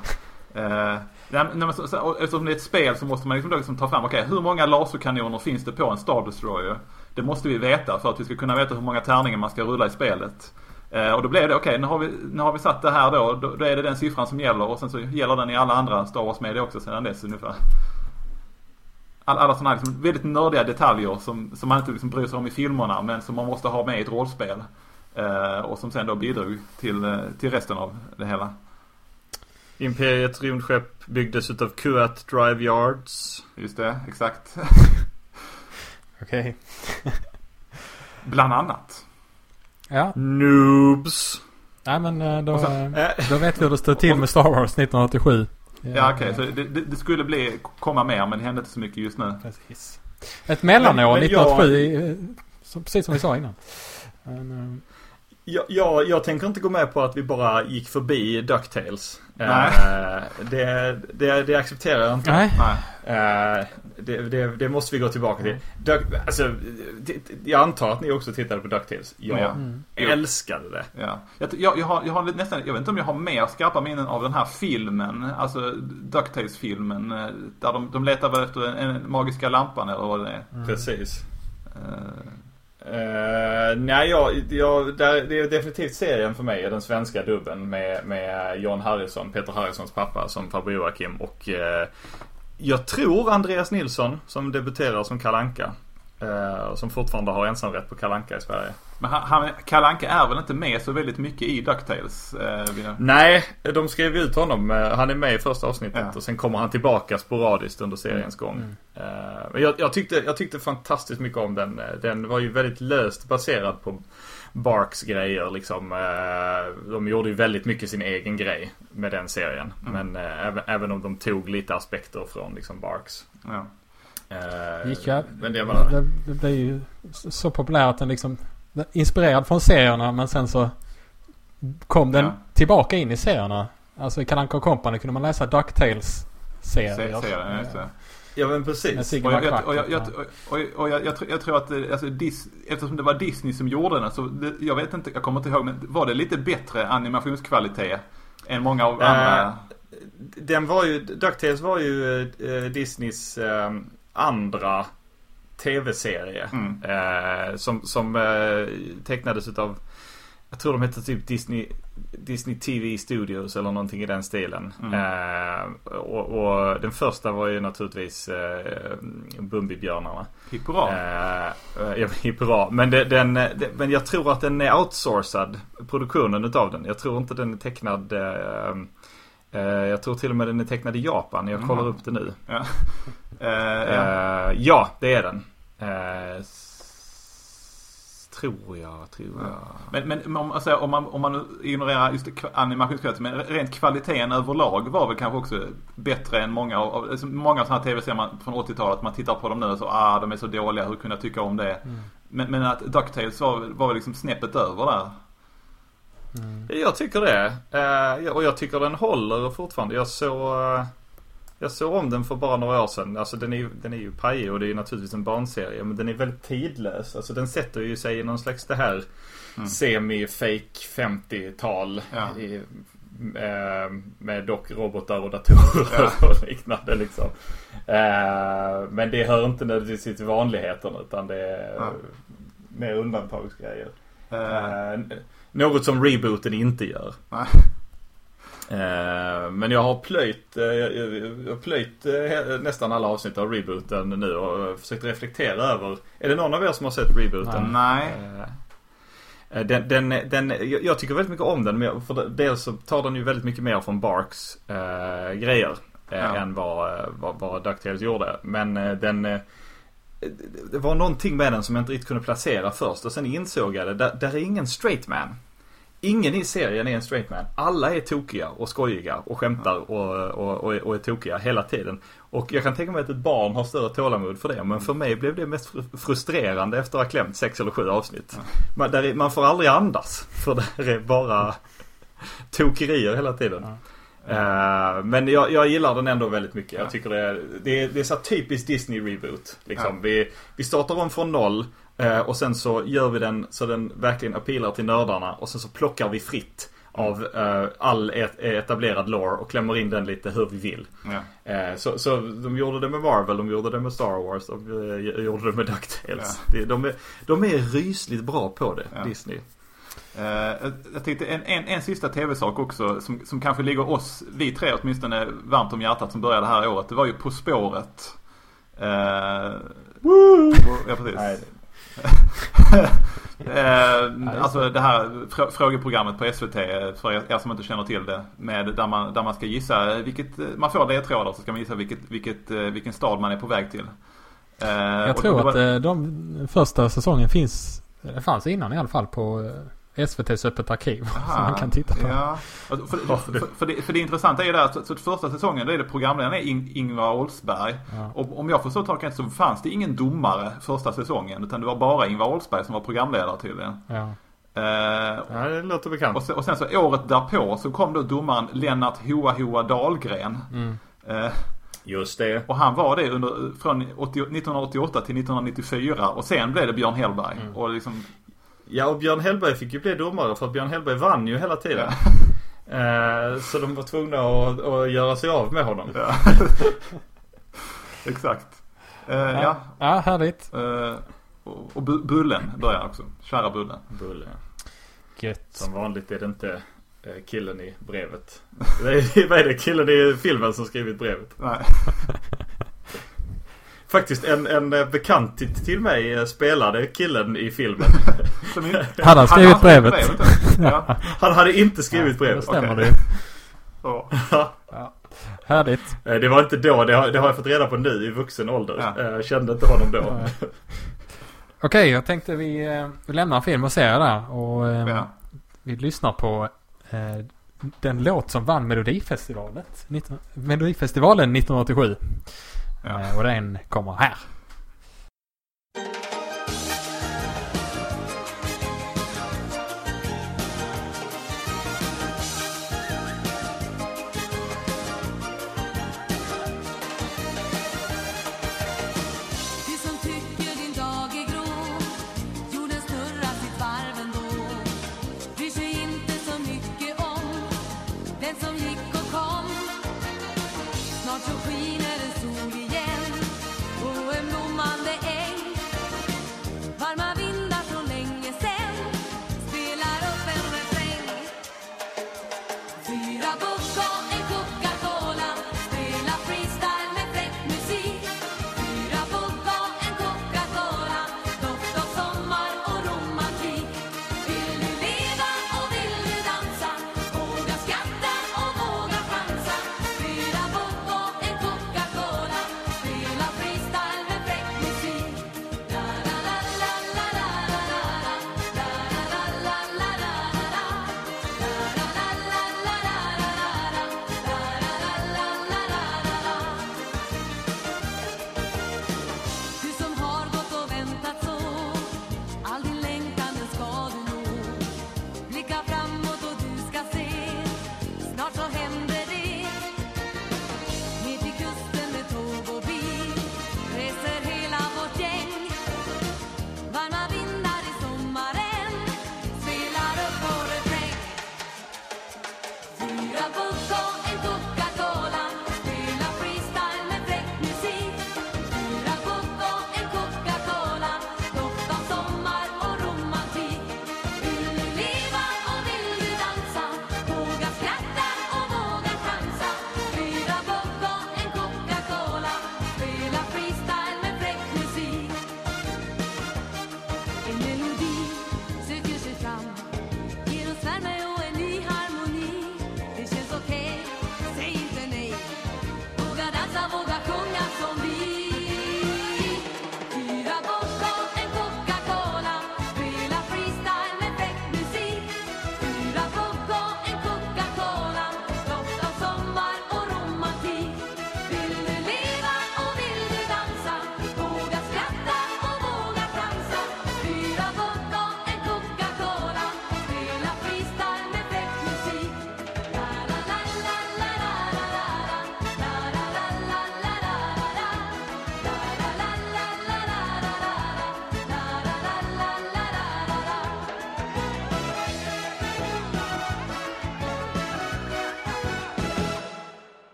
Eh, nej, nej, så, så, eftersom det är ett spel så måste man liksom, liksom ta fram, okej hur många laserkanoner finns det på en Star Destroyer? Det måste vi veta för att vi ska kunna veta hur många tärningar man ska rulla i spelet. Eh, och då blev det, okej nu, har vi, nu har vi satt det här då, då, då är det den siffran som gäller och sen så gäller den i alla andra Star Wars-medier också sedan dess ungefär. All, alla sådana här liksom väldigt nördiga detaljer som, som man inte liksom bryr sig om i filmerna men som man måste ha med i ett rollspel. Eh, och som sen då bidrog till, eh, till resten av det hela. Imperiets rymdskepp byggdes utav Kuat Drive Yards. Just det, exakt. [LAUGHS] Okej. [LAUGHS] Bland annat. Ja. Noobs. Nej men eh, då, så- eh, då vet vi hur det står till med Star Wars 1987. Ja okej, så det, det, skulle bli, komma mer men det hände inte så mycket just nu. Precis. Ett mellanår Men- men 1987, eh, som, precis som vi sa innan. Men, eh, Jag, jag, jag tänker inte gå med på att vi bara gick förbi DuckTales. Nej. Eh, det, det, det accepterar jag inte. Nej. Eh, det, det, det måste vi gå tillbaka till. Duck, alltså, det, jag antar att ni också tittade på DuckTales. Jag Ja. Mm. älskade det. Ja. Jag, jag, jag, har, jag har nästan, jag vet inte om jag har mer skarpa minnen av den här filmen, alltså Ducktails-filmen. eh, Där de, de letar väl efter den en magiska lampan eller vad det är. Precis. Eh, Eh, nej, jag, jag, där, det är definitivt serien för mig, den svenska dubben med, med John Harrison, Peter Harrisons pappa som farbror Joakim och eh, jag tror Andreas Nilsson som debuterar som Kalanka eh, Som fortfarande har ensamrätt på Kalanka i Sverige. Men han, han, Kalle Anka är väl inte med så väldigt mycket i DuckTales? Eh, Nej, de skrev ut honom. Eh, Han är med i första avsnittet Ja. och sen kommer han tillbaka sporadiskt under seriens gång. Mm. Eh, Men jag, jag, tyckte, jag tyckte fantastiskt mycket om den. Eh, Den var ju väldigt löst baserad på Barks grejer liksom. Eh, De gjorde ju väldigt mycket sin egen grej med den serien. Mm. Men eh, även, även om de tog lite aspekter från liksom Barks. Ja. Eh, Gick jag, Men det var... det, det blev ju så populär att den liksom inspirerad från serierna men sen så kom den Ja. tillbaka in i serierna. Alltså i Kalle Anka och Company kunde man läsa DuckTales-serier. Se- serien, det. Ja men precis. Och jag, jag, McQuack. och jag, jag, och, och jag, jag, tror- att eh, alltså, Dis, eftersom det var Disney som gjorde den så det, jag vet inte, jag kommer inte ihåg men var det lite bättre animationskvalitet än många av Eh, andra? Den var ju, DuckTales var ju eh, Disneys eh, andra tv-serie. Mm. Som som tecknades utav, jag tror de hette typ Disney, Disney TV Studios eller någonting i den stilen. Mm. Eh, och, och den första var ju naturligtvis eh, Bumbibjörnarna. Hipp. Eh, eh, ja, [LAUGHS] hipp. Men, det, den, det, men jag tror att den är outsourcad, produktionen utav den. Jag tror inte den är tecknad eh, eh, Jag tror till och med den är tecknad i Japan. Jag kollar Mhm. upp det nu. Ja. [LAUGHS] Eh, ja. Eh, ja, det är den. Tror jag, tror jag. Men, men om, alltså, om, man, om man ignorerar just kva- animationskvalitet, men rent kvaliteten överlag var väl kanske också bättre än många av, alltså, många sådana här tv-serier man- från 80-talet. Man tittar på dem nu och så ah de är så dåliga, hur kunde jag tycka om det? Men, men att DuckTales var, väl- var väl liksom snäppet över där. Jag tycker det. Eh, och jag tycker den håller fortfarande. Jag såg eh, Jag såg om den för bara några år sedan. Alltså den är ju, den är ju pajig och det är ju naturligtvis en barnserie. Men den är väldigt tidlös. Alltså den sätter ju sig i någon slags det här semi-fake 50-tal. Ja. I, eh, med dock robotar och datorer [LAUGHS] och liknande liksom. Eh, men det hör inte nödvändigtvis till vanligheten utan det är Ja. mer undantagsgrejer. Eh, något som rebooten inte gör. Eh, men jag har plöjt, eh, jag, har plöjt eh, nästan alla avsnitt av rebooten nu och försökt reflektera över. Är det någon av er som har sett rebooten? Nej. Den, den, den, jag tycker väldigt mycket om den. men För dels så tar den ju väldigt mycket mer från Barks eh, grejer. Ja. Än vad, vad, vad DuckTales gjorde. Men den... Det var någonting med den som jag inte riktigt kunde placera först. Och sen insåg jag det. Där, där är ingen straight man. Ingen i serien är en straight man. Alla är tokiga och skojiga och skämtar och, och, och, och är tokiga hela tiden. Och jag kan tänka mig att ett barn har större tålamod för det. Men för mig blev det mest fr- frustrerande efter att ha klämt sex eller sju avsnitt. Man, där är, man får aldrig andas. För det är bara tokerier hela tiden. Eh, men jag, jag gillar den ändå väldigt mycket. Jag tycker det är, det är, det är så typiskt Disney reboot. Liksom. Ja. Vi, vi startar om från noll. Eh, och sen så gör vi den så den verkligen appealar till nördarna. Och sen så plockar vi fritt av eh, all et, etablerad lore och klämmer in den lite hur vi vill. Ja. Eh, så, så de gjorde det med Marvel, de gjorde det med Star Wars, de eh, gjorde det med DuckTales. Det, de, är, de är rysligt bra på det, Ja. Disney. Eh, jag- tänkte en, en, en sista tv-sak också som, som kanske ligger oss, vi tre åtminstone, varmt om hjärtat som började det här året. Det var ju På spåret. Eh, ja, precis. Nej, [LAUGHS] Eh, alltså det här frå- frågeprogrammet på SVT eh, för er, er som inte känner till det. Med, där, man, där man ska gissa vilket, eh, man får ledtrådar så ska man gissa vilket, vilket, eh, vilken stad man är på väg till. Eh, Jag tror det var- att eh, de första säsongen finns, det fanns innan i alla fall på eh, SVTs Öppet arkiv. [LAUGHS] som man kan titta på. Ja. Alltså, För, för, för, för, det, för det intressanta är ju där att så, så första säsongen då är det programledaren är In, Ingvar Oldsberg. Ja. Och om jag förstår saken så fanns det ingen domare första säsongen. Utan det var bara Ingvar Oldsberg som var programledare tydligen. Ja. Eh, ja, det låter bekant. och, sen, och sen så året därpå så kom då domaren Lennart Hoa Hoa Dahlgren. Mm. Eh, Just det. och han var det under, från 80, 1988 till 1994 och sen blev det Björn Hellberg. Mm. Och liksom, Ja, och Björn Hellberg fick ju bli domare för att Björn Hellberg vann ju hela tiden. [LAUGHS] Eh, så de var tvungna att, att göra sig av med honom. ja. [LAUGHS] Exakt. Eh, ja. Ja. ja, härligt. Eh, och, och Bu- Bullen börjar också. Kära Bullen. Bull, ja. Gött. Som vanligt är det inte eh, killen i brevet. [LAUGHS] Det är, vad är det? Killen i filmen som skrivit brevet. Nej. Faktiskt en, en eh, bekant till, mig eh, spelade killen i filmen. [LAUGHS] Som in- Hade han skrivit brevet? [LAUGHS] Ja. Han hade inte skrivit brevet. Det stämmer Okej. det. [LAUGHS] Ja. Härligt. Eh, Det var inte då, det har, det har jag fått reda på nu i vuxen ålder. Ja. Jag kände inte honom då. Okej, jag tänkte vi, vi lämnar film och serier där. Och Ja. vi lyssnar på den låt som vann Melodifestivalet. 19, Melodifestivalen 1987. Ja. Och den kommer här.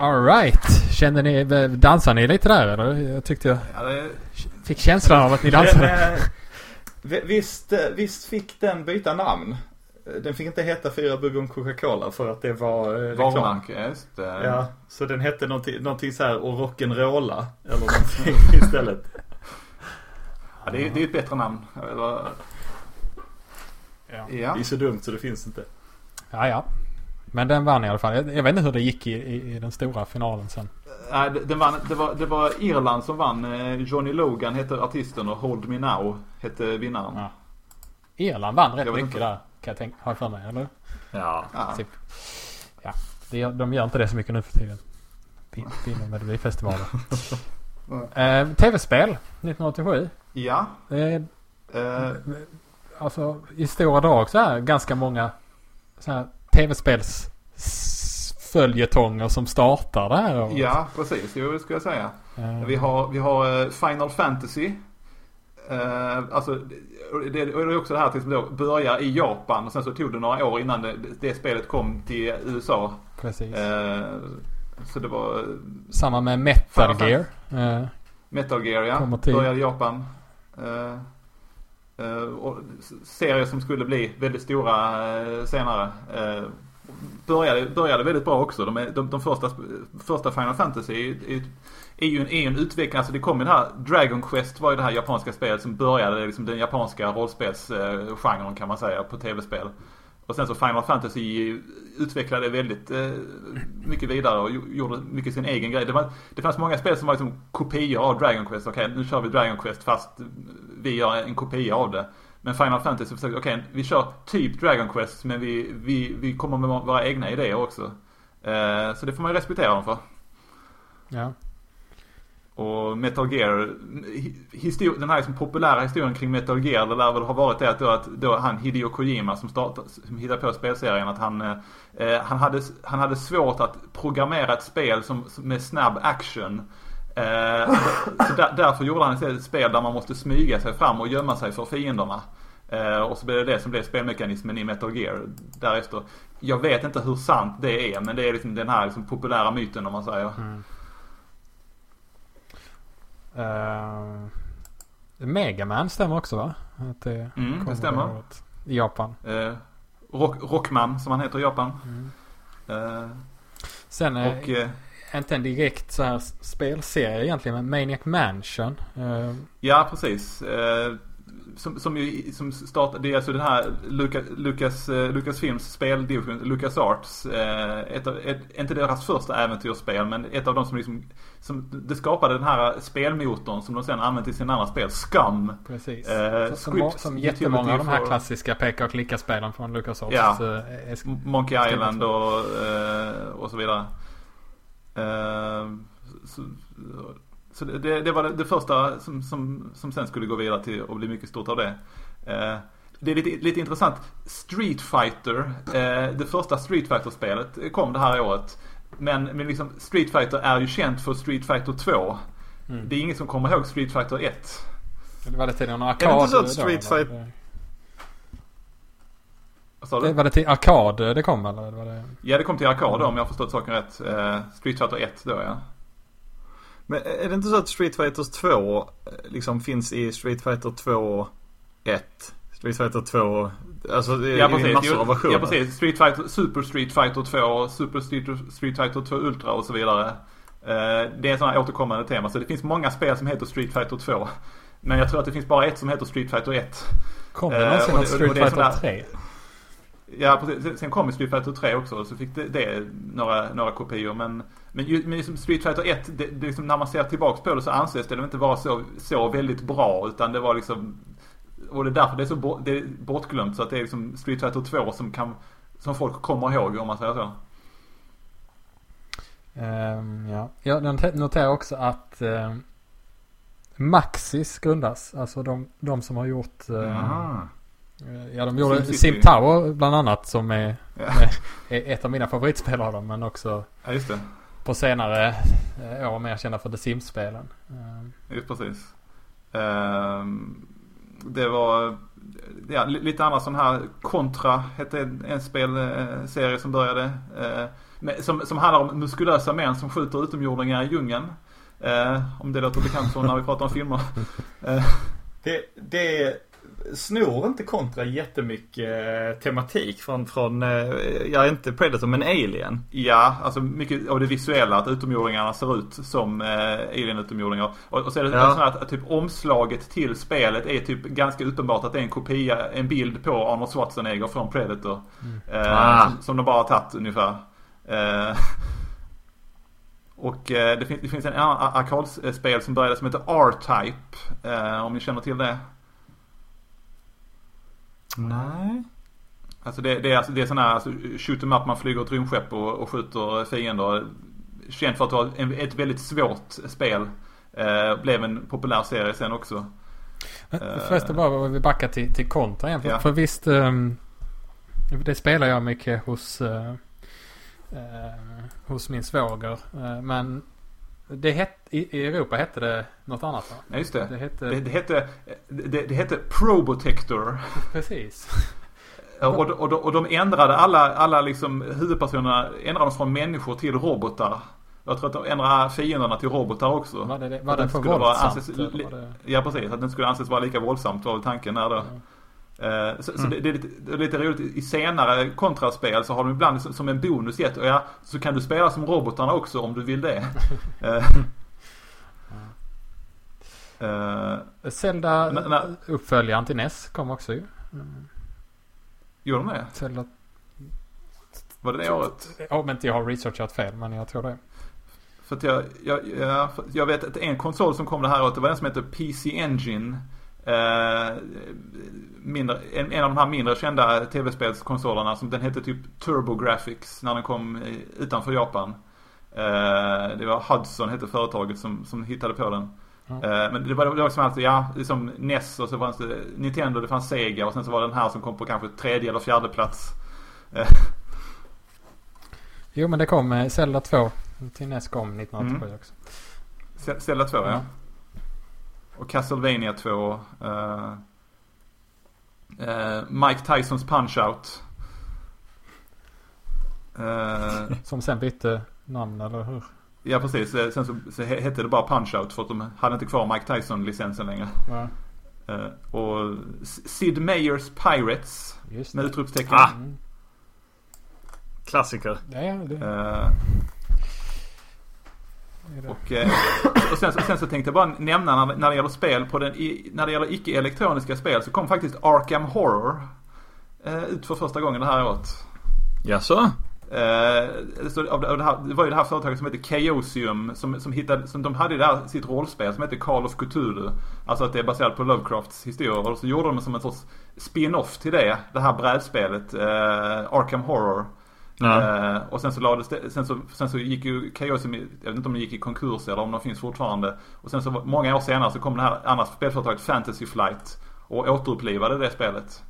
Alright. Kände ni, dansade ni lite där eller? Jag tyckte jag Ja, det, fick känslan av att ni dansade. Den, visst, visst fick den byta namn? Den fick inte heta Fyra Bugg om Coca-Cola för att det var eh, reklam. Ja, så den hette någonting, någonting så här och rock'n'rolla eller någonting [LAUGHS] istället. Ja, det, är, är ett bättre namn. Eller, Ja. ja. Det är så dumt så det finns inte. Ja, ja. Men den vann i alla fall. Jag, jag vet inte hur det gick i, i, i den stora finalen sen. Nej, det, det, vann, det, var, det var Irland som vann. Eh, Johnny Logan hette artisten och Hold Me Now hette vinnaren. Ja. Irland vann rätt Jag vet mycket inte. där. Kan jag tänka, har jag för mig, eller? Ja. Ja. Typ. Ja, det, de gör inte det så mycket nu för tiden. Vin- Vinner Melodifestivalen. [LAUGHS] eh, Tv-spel 1987. Ja. Eh, Eh, alltså i stora drag så här ganska många så här tv-spels s- följetonger som startar det här året. ja, precis. Jo, det skulle jag säga. Eh, Vi har, vi har eh, Final Fantasy. Eh, alltså, det, det är också det här till som då börjar i Japan och sen så tog det några år innan det, det spelet kom till USA. Precis. Eh, så det var Samma med Metal Gear. Eh, Metal Gear ja. Kommer till- Började i Japan. Eh, och serier som skulle bli väldigt stora eh, senare. Eh, började, började väldigt bra också. De, är, de, de första, första Final Fantasy är, är, ju en, är en utveckling. Alltså det kom ju det här Dragon Quest var ju det här japanska spelet som började liksom den japanska rollspelsgenren kan man säga på tv-spel. Och sen så Final Fantasy utvecklade väldigt eh, mycket vidare och gjorde mycket sin egen grej. Det, var, det fanns många spel som var liksom kopior av Dragon Quest. Okej, nu kör vi Dragon Quest fast vi gör en kopia av det. Men Final Fantasy försökte, okej, vi kör typ Dragon Quest men vi, vi, vi kommer med våra egna idéer också. Eh, så det får man ju respektera dem för. Ja. Och Metal Gear, den här liksom populära historien kring Metal Gear, det lär väl ha varit det att, då, att då han Hideo Kojima som, startade, som hittade på spelserien, att han, eh, han, hade, han hade svårt att programmera ett spel som, som med snabb action. Eh, så där, därför gjorde han istället ett spel där man måste smyga sig fram och gömma sig för fienderna. Eh, och så blev det det som blev spelmekanismen i Metal Gear därefter. Jag vet inte hur sant det är, men det är liksom den här liksom populära myten om man säger. Mm. Uh, Megaman stämmer också va? Att det Mm, det stämmer. I Japan. Eh, Rock, Rockman som han heter i Japan. Eh, Sen är och, eh, inte en direkt så här spelserie egentligen men Maniac Mansion. Eh, ja, precis. Som, som, ju, som startade, det är alltså den här Lucas, Lucas, eh, Lucasfilms speldivision, Lucas Arts. Eh, ett av, ett, inte deras första äventyrsspel men ett av de som liksom, som, det skapade den här spelmotorn som de sen använt i sina andra spel. Scum. Precis. Eh, som, som, Script som jättemånga av de här klassiska peka och klicka-spelen från LucasArts. Ja. eh, Monkey Island så. och, eh, och så vidare. Eh, så så det, det, det var det, det första som, som, som sen skulle gå vidare till och bli mycket stort av det. Eh, det är lite, lite intressant. Street Fighter, eh, det första Street Fighter-spelet kom det här året. Men, men liksom Street Fighter är ju känt för Street Fighter 2. Mm. Det är ingen som kommer ihåg Street Fighter 1. Det var det till någon Är arkad? det inte så att Street? Fighter- Vad sa Det, du? var det till arkad det kom eller? Var det... Ja, det kom till arkad då, om jag har förstått saken rätt. Eh, Street Fighter 1 då ja. Men är det inte så att Street Fighter 2 eh, liksom finns i Street Fighter 2 1? Street Fighter 2, alltså det är Ja precis, massor av versioner. ja precis. Street Fighter, Super Street Fighter 2, Super Street, Street Fighter 2 Ultra och så vidare. Eh, Det är här återkommande tema. Så det finns många spel som heter Street Fighter 2. Men jag tror att det finns bara ett som heter Street Fighter 1. Kom det Eh, någonsin och något det- och Street Fighter sån 3? Ja precis. Sen- kom Street Fighter 3 också. Så fick det, det några, några kopior. Men, men, ju, men liksom Street Fighter 1, det, det liksom, när man ser tillbaks på det så anses det inte vara så, så väldigt bra. Utan det var liksom och det är därför det är så bo- det är bortglömt. Så att det är liksom Street Fighter 2 som kan som folk kommer ihåg om man säger så. Ehm, ja. Jag not- noterar också att um, Maxis grundas. Alltså de, de som har gjort eh, Ja de gjorde. Sim Tower bland annat som är, Ja. är, ett av mina favoritspel av dem. Men också Ja just det. på senare eh, år mer kända för The Sims-spelen. Ehm, Just precis. Ehm, det var ja, li- lite andra sån här Contra hette en, en spelserie som började. eh, med, som, som handlar om muskulösa män som skjuter utomjordingar i djungeln. Eh, om det låter bekant så när vi pratar om filmer. [LAUGHS] Eh, Det, det snor inte kontra jättemycket eh, tematik från, från, eh, ja inte Predator men Alien. Ja, alltså mycket av det visuella att utomjordingarna ser ut som eh, alien-utomjordingar. Och, och så är det Ja. så här att, typ omslaget till spelet är typ ganska uppenbart att det är en kopia, en bild på Arnold Schwarzenegger från Predator. Eh, Ah. som, som de bara har tagit ungefär. Eh, [LAUGHS] och det, finns, det finns en annan arkadspel som började som heter R-Type. Eh, om ni känner till det. Nej. Alltså det, det är, alltså, det är sån här alltså, shoot 'em up, man flyger ett rymdskepp och, och skjuter fiender. Känt för att vara en, ett väldigt svårt spel. Eh, blev en populär serie sen också. Men Förresten bara vi backar till, till kontra igen. För, Ja. för visst, ehm, det spelar jag mycket hos, eh, eh, hos min svåger. Eh, men det het, i, Europa hette det något annat va? Ja, just det. Det hette, Det, det hette, det, det hette Probotector. precis. Och, och, och, de ändrade alla, alla liksom huvudpersonerna ändrade dem från människor till robotar. Jag tror att de ändrar fienderna till robotar också. Var det, var det för våldsamt? anses- det... Ja precis, att det inte skulle anses vara lika våldsamt var väl tanken där då. Eh, Så, så Mm. det, det, är lite, det är lite roligt, i senare kontraspel så har de ibland som, en bonus gett, och ja, så kan du spela som robotarna också om du vill det. [LAUGHS] Eh, eh, Zelda Nä- nä- uppföljaren till NES kom också ju. Mm. Gjorde de det? Zelda... Var det det året? Om inte jag har researchat fel, men jag tror det. För att jag, jag, jag, jag vet att en konsol som kom det här året, det var den som heter PC Engine. Eh, mindre, en, en av de här mindre kända tv-spelskonsolerna, som den hette typ TurboGrafx när den kom utanför Japan. Eh, det var Hudson hette företaget som, som hittade på den. Eh, men det var, det var som alltid, ja, liksom NES och så fanns det Nintendo, det fanns Sega och sen så var det den här som kom på kanske tredje eller fjärde plats. Eh, [LAUGHS] Jo, men det kom Zelda 2 till NES kom 1987 Mm. också. Zelda 2 ja. Ja. Och Castlevania 2. eh, eh, Mike Tysons Punch-Out. Eh, Som sen bytte namn, eller hur? ja precis. Eh, Sen så, så he- hette det bara Punch-Out för att de hade inte kvar Mike Tyson-licensen längre. Ja, Eh, och Sid Meier's Pirates. just Med utropstecken. Ah. Mm. Klassiker. Ja, ja, det, Eh, det är det. Och, eh, och sen, sen så tänkte jag bara nämna när, när det gäller spel på den, i, när det gäller icke-elektroniska spel så kom faktiskt Arkham Horror eh, ut för första gången det här året. Jaså? Eh, så av, av det, här, det var ju det här företaget som heter Chaosium som, som hittade, som de hade där sitt rollspel som heter Call of Cthulhu. Alltså att det är baserat på Lovecrafts historier och så gjorde de som en sorts spin-off till det, det här brädspelet, eh, Arkham Horror. Eh, och sen så lades det, sen så, sen så gick ju Chaosium, i- jag vet inte om de gick i konkurs eller om de finns fortfarande. Och sen så många år senare så kom det här andra spelföretaget Fantasy Flight och återupplivade det spelet.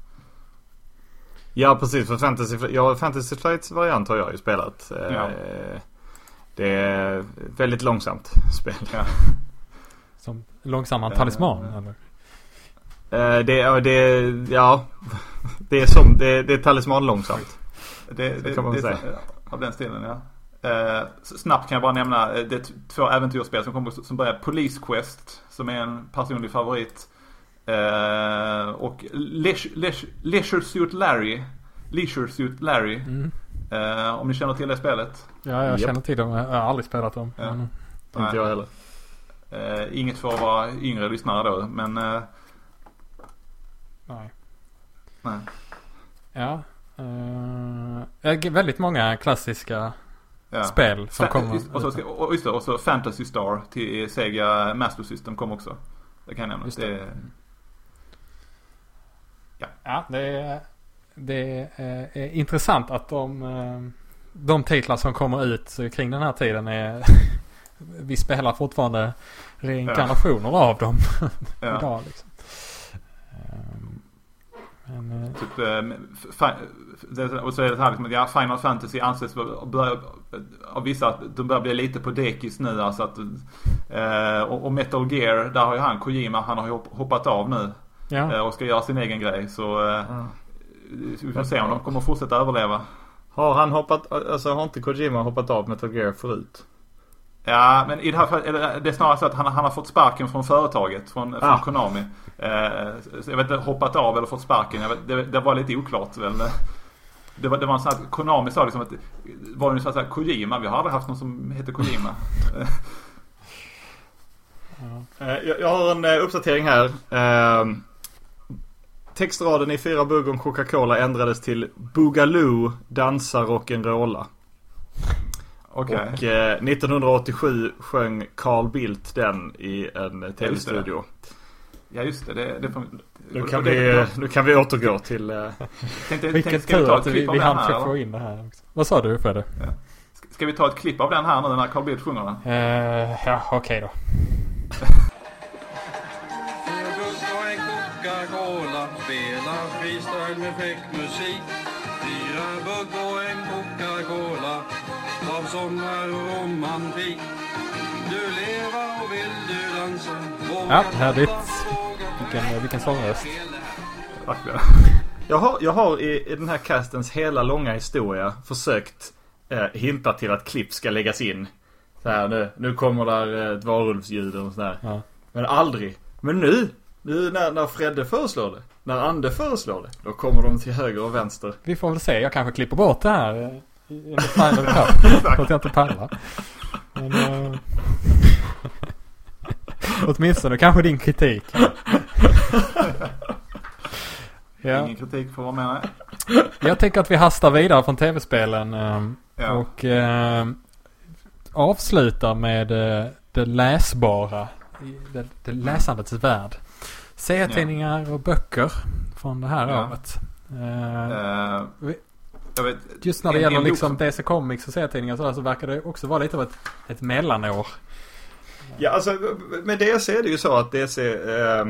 Ja precis, för Fantasy, ja, Fantasy Flights variant har jag ju spelat. Eh, Ja. Det är väldigt långsamt spel. Ja. [LAUGHS] Som långsamma talisman, ja. eller? Det, ja, det, ja, det är [LAUGHS] som, det, det är talisman långsamt. Det, det, kan man det, säga. är- Av den stilen ja. Eh, snabbt kan jag bara nämna, eh, det är två äventyrsspel som kommer som börjar Police Quest som är en personlig favorit. Eh, och Leisure, Leisure, Leisure Suit Larry. Leisure Suit Larry. Mm. Eh, om ni känner till det spelet. Ja, jag Japp. känner till dem. Jag har aldrig spelat dem. Ja. Men, Inte jag heller. Eh, inget för att vara yngre lyssnare då, men eh, nej. nej. Ja. Uh, väldigt många klassiska Ja. spel som Fa- kommer. just- och, så, och, just det, och så Fantasy Star till Sega Master System kom också. Det kan jag nämna. Det. det. Ja, det är, det är, är intressant att de, eh, de titlar som kommer ut kring den här tiden är [LAUGHS] vi spelar fortfarande reinkarnationer av dem Ja. [LAUGHS] idag. Liksom. Ehm, Men, eh, Typ, eh, det- och så är det så här liksom, ja, Final Fantasy anses börja, av vissa att de börjar bli lite på dekis nu. Alltså att, eh, och, och Metal Gear, där har ju han Kojima, han har ju hopp- hoppat av nu. ja. eh, Och ska göra sin egen grej. Så eh, Ja. vi får se om de kommer fortsätta överleva. Har han hoppat, alltså har inte Kojima hoppat av Metal Gear förut? Ja, men i det här fallet, eller det är snarare så att han, han har fått sparken från företaget, från, från Ah. Konami. Eh, så jag vet inte, hoppat av eller fått sparken. Jag vet, det, det var lite oklart väl. Det var, det var en sån att Konami sa liksom att, var det så säga Kojima, vi har aldrig haft någon som heter Kojima. Eh, Jag, jag har en eh, uppdatering här. Eh, textraden i fyra bugg om Coca-Cola ändrades till Boogaloo dansar rock'n'rolla. Okej. Och eh, 1987 sjöng Carl Bildt den i en tv-studio. Ja just det, det, det får, Nu kan, det- vi, det- nu kan vi återgå till... eh, tänkte, Vilken tänkte, ska vi tur ta att ett vi, klipp av vi den hann här? få in det här också. Vad sa du Fredde? Ska- Ska vi ta ett klipp av den här nu när Carl Bildt sjunger den? Uh, ja, okej då. och en Coca-Cola Spela freestyle med fräck musik Fyra bugg och en Coca-Cola Av sommar och romantik Du leva och vill du dansa Ja, härligt. Vilken, vilken sångröst. Verkligen. Jag har, jag har i, i den här castens hela långa historia försökt eh, hinta till att klipp ska läggas in. Så här, nu, nu kommer där ett varulvsljud och sådär. Ja. Men aldrig. Men nu, nu när, när Fredde föreslår det. När Ande föreslår det. Då kommer de till höger och vänster. Vi får väl se. Jag kanske klipper bort det här eh, i the final för [LAUGHS] att jag inte pallar. Men, eh, [LAUGHS] åtminstone kanske din kritik. [LAUGHS] [LAUGHS] Ja. Ingen kritik får vara med. nej. Jag tänker att vi hastar vidare från tv-spelen. eh, Ja. Och eh, avslutar med eh, det läsbara. Det, det läsandets värld. Serietidningar och böcker från det här Ja. året. Eh, jag vet, Just när det en- gäller en liksom som- DC Comics och serietidningar sådär så verkar det också vara lite av ett, ett mellanår. Ja, alltså med DC är det ju så att DC, eh,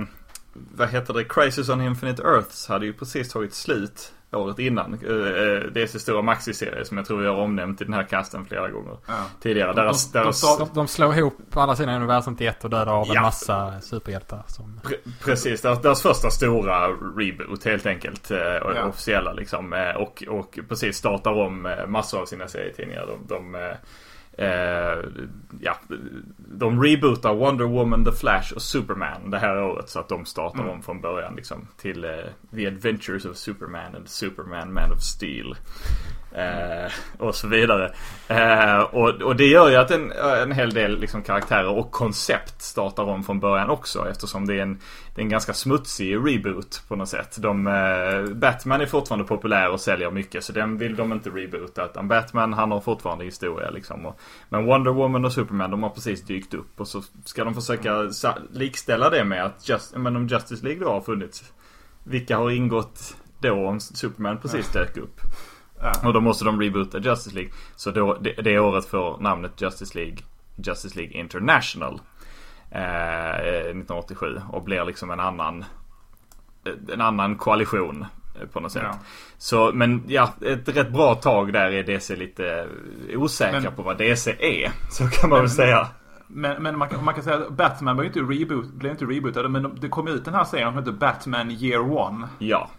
vad heter det, Crisis on Infinite Earths hade ju precis tagit slut året innan. Eh, eh, DC stora maxi-serie som jag tror jag har omnämnt i den här kasten flera gånger Ja. tidigare. De- Deras, de- de deras, sa- De, de slår ihop alla sina universum till ett och dödar av en Ja. massa superhjältar. Som... Pre- Precis, deras, deras första stora reboot helt enkelt. Eh, Ja. Officiella liksom. Och, och precis startar om massor av sina serietidningar. De, de, eh, ja, de rebootar Wonder Woman, The Flash och Superman det här året. Så att de startar Mm. om från början liksom. Till eh, The Adventures of Superman and Superman Man of Steel. Eh, och så vidare. Eh, och, och det gör ju att en, en hel del liksom, karaktärer och koncept startar om från början också. Eftersom det är en, det är en ganska smutsig reboot på något sätt. De, eh, Batman är fortfarande populär och säljer mycket så den vill de inte reboota. Utan Batman han har fortfarande historia liksom. Och, men Wonder Woman och Superman de har precis dykt upp. Och så ska de försöka likställa det med att just, men om Justice League då har funnits. Vilka har ingått då om Superman precis dök upp? Ja. Och då måste de reboota Justice League. Så då, det, det året får namnet Justice League Justice League International. Eh, 1987. Och blir liksom en annan en annan koalition eh, på något sätt. Ja. Så men ja, ett rätt bra tag där är DC lite osäkra Men- på vad DC är. [LAUGHS] Så kan man väl säga. Men, men man, kan, man kan säga att Batman var ju inte reboot, blev inte rebootad. Men de- det kom ut den här serien som heter Batman Year One. Ja.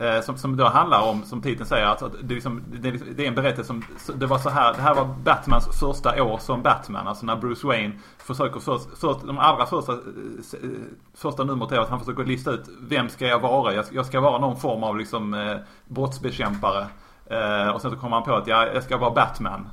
Eh, som, som då handlar om, som titeln säger, att, att det, är liksom, det, liksom, det är en berättelse som, det var så här, det här var Batmans första år som Batman. Alltså när Bruce Wayne försöker först, först de allra första, eh, första numret är att han försöker lista ut vem ska jag vara? Jag, jag ska vara någon form av liksom eh, brottsbekämpare. Eh, och sen så kommer han på att jag, jag ska vara Batman.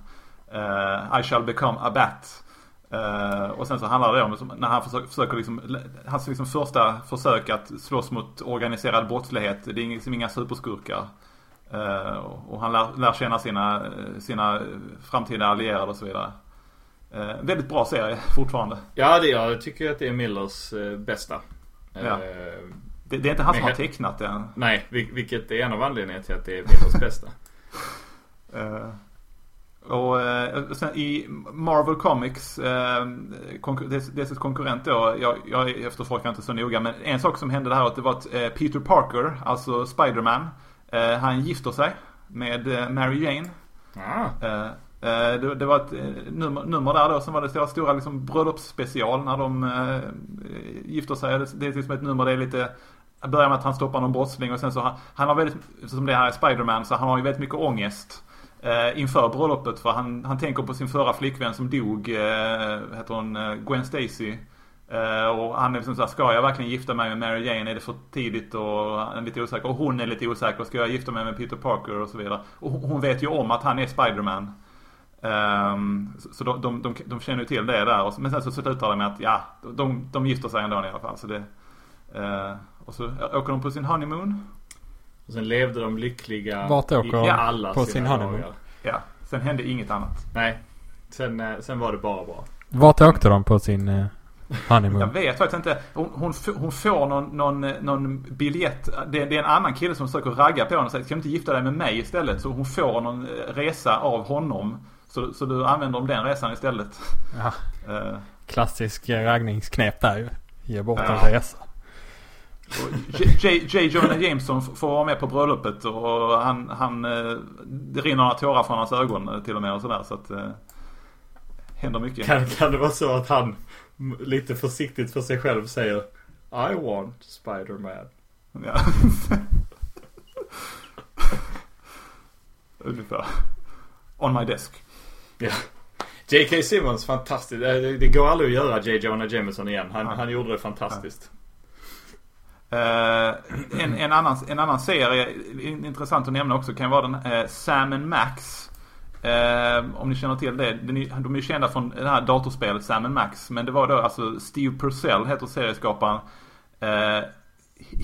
Eh, I shall become a bat. Eh, och sen så handlar det om när han försöker, försöker liksom, hans liksom första försök att slåss mot organiserad brottslighet. Det är liksom inga superskurkar. Eh, och han lär, lär känna sina, eh, sina framtida allierade och så vidare. Eh, väldigt bra serie [LAUGHS] fortfarande. Ja, det, jag tycker att det är Millers bästa. Ja. Det, det är inte han som har tecknat den. Nej, vil- vilket är en av anledningarna till att det är Millers bästa. [LAUGHS] Eh, och sen i Marvel Comics, eh, dess, konkurrent då, jag, jag efterforskar inte så noga, men en sak som hände det här året, det var att eh, Peter Parker, alltså Spiderman, eh, han gifter sig med Mary Jane. Ah. Eh, det, det var ett nummer, nummer där då, som var det stora, stora liksom bröllopsspecial när de eh, gifter sig. Det, det är liksom ett nummer, det är lite Börjar med att han stoppar någon brottsling och sen så han, han har väldigt, som det här är Spiderman, så han har ju väldigt mycket ångest eh, inför bröllopet för han, han tänker på sin förra flickvän som dog, eh, heter hon eh, Gwen Stacy. Eh, och han är liksom såhär, ska jag verkligen gifta mig med Mary Jane? Är det för tidigt? Och han är lite osäker. Och hon är lite osäker. Ska jag gifta mig med Peter Parker? Och så vidare. Och hon vet ju om att han är Spiderman. Um, så de, de, de, de känner ju till det där. Men sen så slutar det med att ja, de, de gifter sig ändå i alla fall. Så det, uh, och så åker de på sin honeymoon. Och sen levde de lyckliga Vart åker i de alla på sina sin honeymoon? dagar. Ja, sen hände inget annat. Nej. Sen, eh, sen var det bara bra. Vart åkte de på sin eh, Jag honeymoon? vet faktiskt inte. Hon, hon, får någon, någon, någon biljett. Det, det är en annan kille som försöker ragga på henne och säger ska du inte gifta dig med mig istället? Så hon får någon eh, resa av honom. Så, så du använder om den resan istället. Ja. Eh, Klassisk eh, raggningsknep där ju. Ge bort Ja. en resa. J. Jonah Jameson får vara med på bröllopet och han, han eh, det rinner några tårar från hans ögon eh, till och med och sådär så att eh, händer mycket. Kan, kan det vara så att han lite försiktigt för sig själv säger I want Spider-Man. Ja. [LAUGHS] Ungefär. On my desk. Ja. J.K. Simmons, fantastiskt. Eh, Det går aldrig att göra J. Jonah Jameson igen. Han, han gjorde det fantastiskt. Eh, en, en, annan, en annan serie, intressant att nämna också, kan vara den uh, Sam and Max. Eh, om ni känner till det. Är- De är ju kända från det här datorspelet Sam and Max. Men det var då alltså Steve Purcell heter serieskaparen. Eh,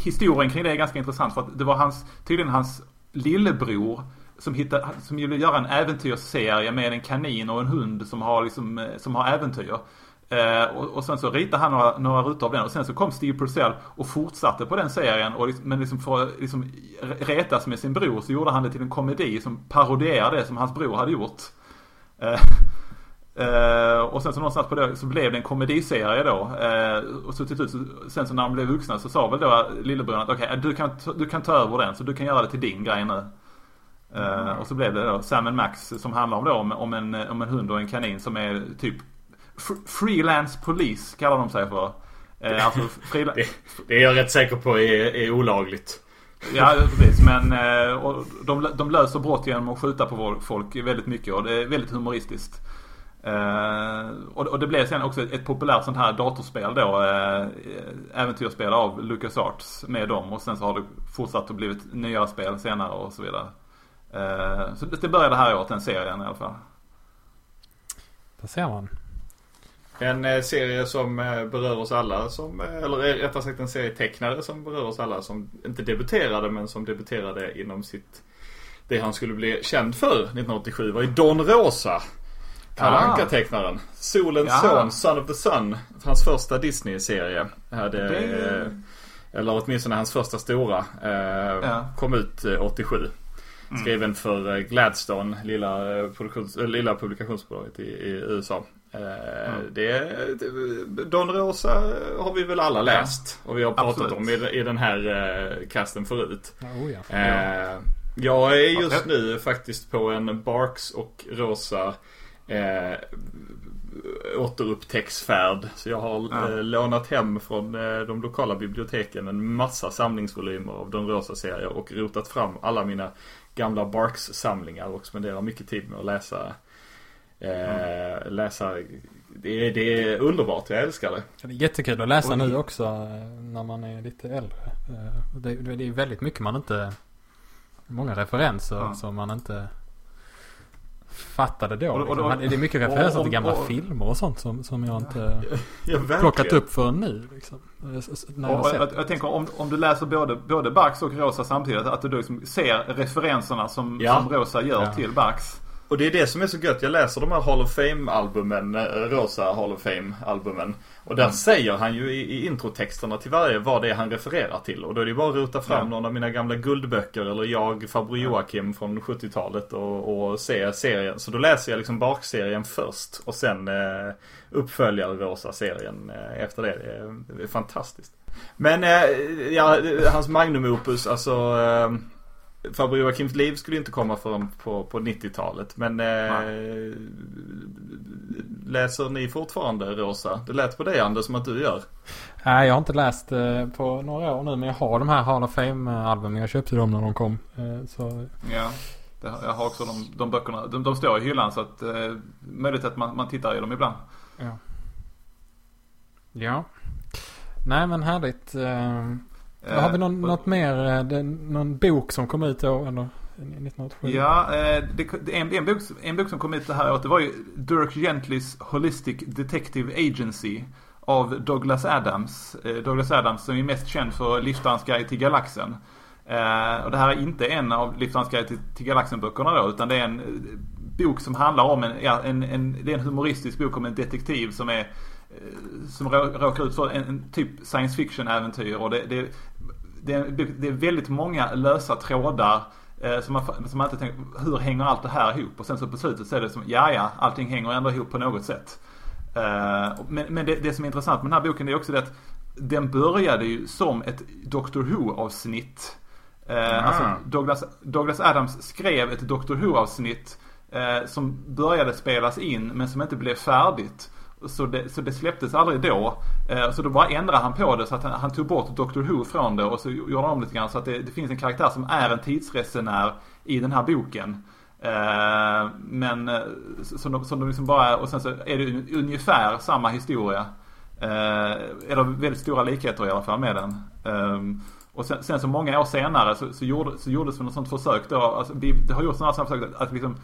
historien kring det är ganska intressant för att det var hans, tydligen hans lillebror som, hittade, som ville göra en äventyrsserie med en kanin och en hund som har, liksom, eh, som har äventyr. Eh, och, och sen så ritade han några, några rutor av den och sen så kom Steve Purcell och fortsatte på den serien. Och liksom, men liksom för att liksom retas med sin bror så gjorde han det till en komedi som parodierade det som hans bror hade gjort. Eh, Eh, och sen så någonstans på det så blev det en komediserie då. Eh, och så till slut, sen så när de blev vuxna så sa väl då lillebror att okej, du, kan, ta- du kan ta över den så du kan göra det till din grej nu. Mm. och så blev det då Sam Max som handlar om då om, om, en, om en hund och en kanin som är typ freelance police kallar de sig för. Eh, alltså frila- [LAUGHS] Det, det är jag rätt säker på är, är olagligt. Ja precis men eh, och de, de löser brott genom att skjuta på folk väldigt mycket och det är väldigt humoristiskt. Eh, och, och det blev sen också ett populärt sånt här datorspel då. Eh, äventyrsspel av LucasArts med dem och sen så har det fortsatt och blivit nya spel senare och så vidare. Så det, det började här året, den serien i alla fall. Där ser man. En eh, serie som eh, berör oss alla som, eh, eller rättare sagt en serietecknare som berör oss alla som inte debuterade men som debuterade inom sitt det han skulle bli känd för 1987 var ju Don Rosa. Kalle Ah. Anka-tecknaren. Solens Ja. son, Son of the Sun. Hans första Disney-serie. Hade, Det- Eller åtminstone hans första stora. Ja. Kom ut eh, 87. Mm. Skriven för Gladstone, lilla, produktions, lilla publikationsbolaget i, i USA. Eh, Mm. det, Don Rosa har vi väl alla läst. Och vi har pratat Absolut. om i, i den här eh, casten förut. Oh, ja. Eh, jag är just nu faktiskt på en Barks och Rosa eh, återupptäcktsfärd. Så jag har Ja. eh, lånat hem från eh, de lokala biblioteken en massa samlingsvolymer av Don Rosa-serier och rotat fram alla mina gamla Barks-samlingar och spenderar mycket tid med att läsa eh, läsa det är, det är underbart, jag älskar det. Det är jättekul att läsa nu också eh, när man är lite äldre. Eh, Det, det är väldigt mycket man inte... Många referenser Ja. som man inte fattade då. Och- och liksom. det är mycket referenser och- till gamla filmer och sånt som, som jag inte Ja, verkligen. plockat upp för nu. Liksom. När jag jag, jag tänker om, om du läser både, både Barks och Rosa samtidigt att du liksom ser referenserna som, Ja. som Rosa gör Ja. till Barks. Och det är det som är så gött. Jag läser de här Hall of Fame-albumen, eh, Rosa Hall of Fame-albumen. Och där säger han ju i, i introtexterna till varje vad det är han refererar till. Och då är det bara att rota fram Ja. någon av mina gamla guldböcker eller jag, farbror Joakim från 70-talet och, och se serien. Så då läser jag liksom bakserien först och sen eh, uppföljer Rosa-serien eh, efter det. Det är, det är fantastiskt. Men eh, ja, hans magnum opus, alltså eh, Farbror Joakims liv skulle inte komma förrän på, på 90-talet. Men eh, läser ni fortfarande Rosa? Det lät på dig Anders som att du gör. Nej, jag har inte läst eh, på några år nu. Men jag har de här Hall of Fame-albumen. Jag köpte dem när de kom. Eh, så Ja. Det, jag har också de, de böckerna. De, de står i hyllan så att eh, möjligt att man, man tittar i dem ibland. Ja. Ja. Nej men härligt. Eh, har vi någon, Eh, något mer? eh, någon bok som kom ut då? Eller 1987? Ja, eh, det, en, en, bok, en bok som kom ut det här året det var ju Dirk Gentlys Holistic Detective Agency av Douglas Adams. Douglas Adams som är mest känd för Liftarens guide till galaxen. Och det här är inte en av Liftarens guide till, till galaxen-böckerna då utan det är en bok som handlar om en, en, en, det är en humoristisk bok om en detektiv som är som rå- råkar ut för en, en typ science fiction-äventyr och det, det, det, är, det är väldigt många lösa trådar eh, som man, som man inte tänker, hur hänger allt det här ihop? Och sen så på slutet så är det som, ja ja, allting hänger ändå ihop på något sätt. Eh, men men det, det som är intressant med den här boken är också det att den började ju som ett Doctor Who-avsnitt. Eh, alltså Douglas, Douglas Adams skrev ett Doctor Who-avsnitt eh, som började spelas in men som inte blev färdigt. Så det, så det släpptes aldrig då. Eh, så då bara ändrade han på det så att han, han tog bort Doctor Who från det och så gjorde han om lite grann så att det, det finns en karaktär som är en tidsresenär i den här boken. Eh, men eh, som de, som de liksom bara, och sen så är det ungefär samma historia. Eller väldigt stora likheter i alla fall med den. Ehm, och sen, sen så många år senare så, så, gjorde, så gjordes det något sånt försök då. Alltså, det har gjorts några sådana försök att, att liksom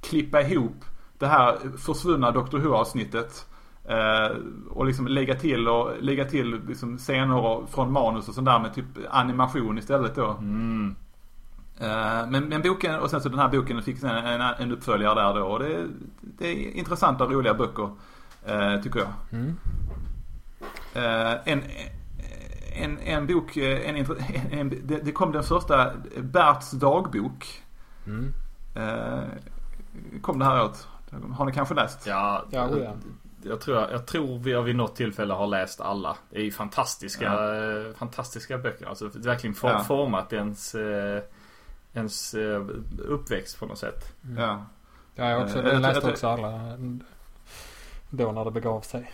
klippa ihop det här försvunna Dr. Who-avsnittet. Eh, och liksom lägga till och lägga till liksom scener från manus och sånt där med typ animation istället då. Mm. Eh, men, men boken, och sen så den här boken fick sen en, en, en uppföljare där då. Och det, det är intressanta och roliga böcker. Eh, tycker jag. Mm. En, en, en bok, en, en, [LAUGHS] en, det, det kom den första Berts dagbok. Mm. Kom det här åt. Har ni kanske läst? Ja, Ja, oh ja. Jag tror, jag tror vi har vid något tillfälle har läst alla. Det är ju fantastiska, Ja. eh, fantastiska böcker. Alltså verkligen for, Ja. format ens, eh, ens eh, uppväxt på något sätt. Ja. Ja, jag, också, jag läste också alla då när det begav sig.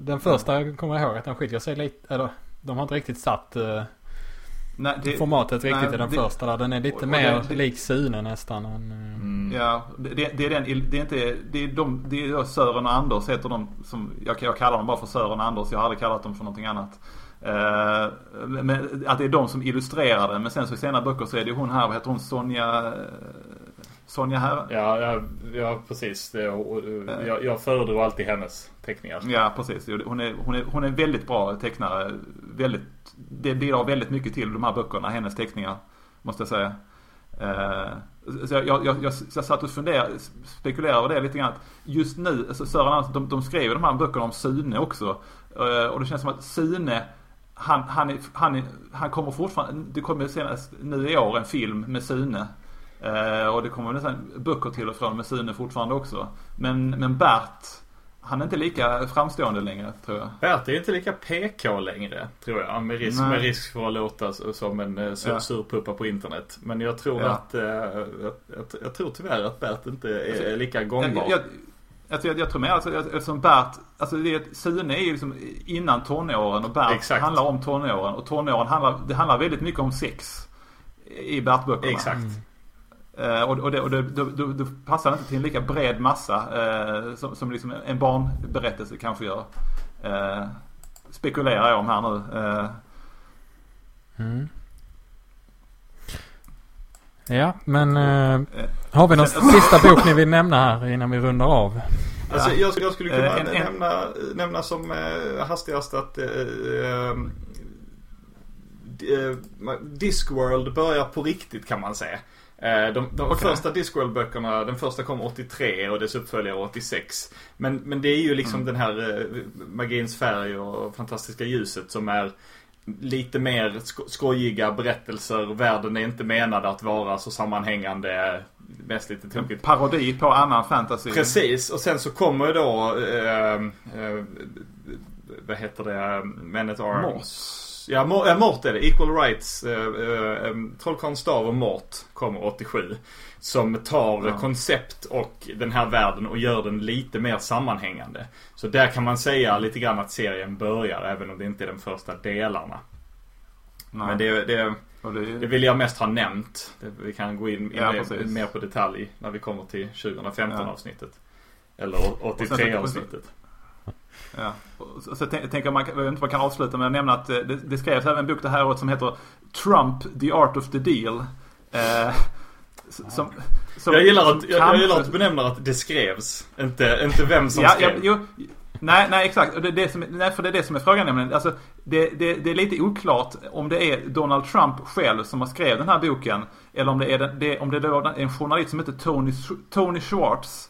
Den första kommer jag ihåg att den skiljer sig lite, eller de har inte riktigt satt Nej, det- formatet riktigt nej, i den det- första där. Den är lite och- och mer det- det- lik Sune nästan. Än, eh, Mm. Ja, det, det är den, det är inte, det är de, det är Sören och Anders heter de som, jag, jag kallar dem bara för Sören och Anders, jag har aldrig kallat dem för någonting annat. Eh, men att det är de som illustrerar det, men sen så i senare böcker så är det hon här, vad heter hon, Sonja, Sonja här? Ja, ja, ja precis. Det, och, och, jag, jag föredrar alltid hennes teckningar. Ja, precis. Hon är, hon är, hon är en väldigt bra tecknare. Väldigt, det bidrar väldigt mycket till de här böckerna, hennes teckningar. Måste jag säga. Eh, så jag, jag, jag, jag satt och funderade, spekulerade över det lite grann. Att Just nu, alltså Sören Andersson, de, de skrev ju de här böckerna om Sune också. Eh, och det känns som att Sune, han, han, han, han kommer fortfarande, det kommer senast nu i år en film med Sune. Eh, och det kommer nästan böcker till och från med Sune fortfarande också. Men, men Bert, han är inte lika framstående längre tror jag. Bert är inte lika PK längre, tror jag. Med risk, med risk för att låta som en eh, sur, Ja. surpuppa på internet. Men jag tror Ja. att, eh, jag, jag, jag tror tyvärr att Bert inte är, är lika gångbar. Jag, jag, alltså, jag, jag tror med alltså, eftersom Bert, alltså det är, Sune är ju liksom innan tonåren och Bert Exakt. handlar om tonåren. Och tonåren handlar, det handlar väldigt mycket om sex. I Bert-böckerna. Exakt. Eh, och och, det, och det, då, då, då passar det inte till en lika bred massa eh, som, som liksom en barnberättelse kanske gör. Eh, spekulerar jag om här nu. Eh, Mm. Ja, men eh, har vi någon [LAUGHS] sista bok ni vill nämna här innan vi rundar av? Alltså, jag, jag skulle kunna Eh, en- en- nämna, nämna som eh, hastigast att eh, eh, eh, Discworld börjar på riktigt kan man säga. Eh, De, de Okej. första Discworld-böckerna, den första kom 83 och dess uppföljare 86. Men, men det är ju liksom Mm. den här eh, magins färg och fantastiska ljuset som är lite mer sko- skojiga berättelser. Världen är inte menad att vara så sammanhängande. Mest lite tokigt. parodi på annan fantasy. Precis, och sen så kommer ju då, eh, eh, vad heter det, Men at Arms. Mort. Ja, ja, Mort är det. Equal Rights. Eh, eh, Trollkarlen Stav och Mort kommer 87. Som tar Ja. koncept och den här världen och gör den lite mer sammanhängande. Så där kan man säga lite grann att serien börjar, även om det inte är de första delarna. Nej. Men det, det, det, det vill jag mest ha nämnt. Vi kan gå in, in Ja, mer, mer på detalj när vi kommer till 2015 Ja. avsnittet. Eller Och sen 83 så- avsnittet. Ja. Så, så jag tänker man, jag vet inte om man kan avsluta med att nämna att eh, det, det skrevs även en bok det här året som heter Trump, the art of the deal. Eh, som, som, Jag gillar, att, jag, jag gillar att du benämner att det skrevs. Inte, inte vem som ja, ja, skrev. jo, nej, nej exakt. Det, är det som, nej, för det är det som är frågan nämligen. Alltså, det, det, det är lite oklart om det är Donald Trump själv som har skrivit den här boken. Eller om det är, den, det, om det är en journalist som heter Tony, Tony Schwartz.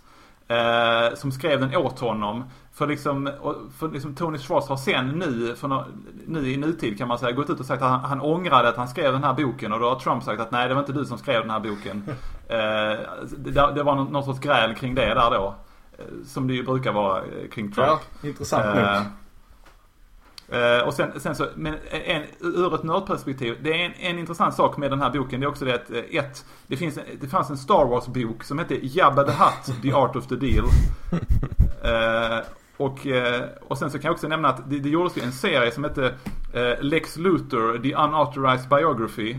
Eh, som skrev den åt honom. För liksom, för liksom Tony Schwartz har sen nu, för nu i nutid kan man säga, gått ut och sagt att han, han ångrade att han skrev den här boken. Och då har Trump sagt att nej det var inte du som skrev den här boken. [LAUGHS] Eh, det, det var någon, någon sorts gräl kring det där då. Eh, Som det ju brukar vara eh, kring Trump. Ja, intressant Eh, eh, och sen, sen så, men en, ur ett nördperspektiv, det är en, en intressant sak med den här boken. Det är också det att, eh, ett, det, finns, det fanns en Star Wars-bok som hette Jabba the Hutt, The Art of the Deal. [LAUGHS] Eh, och, och sen så kan jag också nämna att det, det gjordes en serie som hette Lex Luthor, The Unauthorized Biography.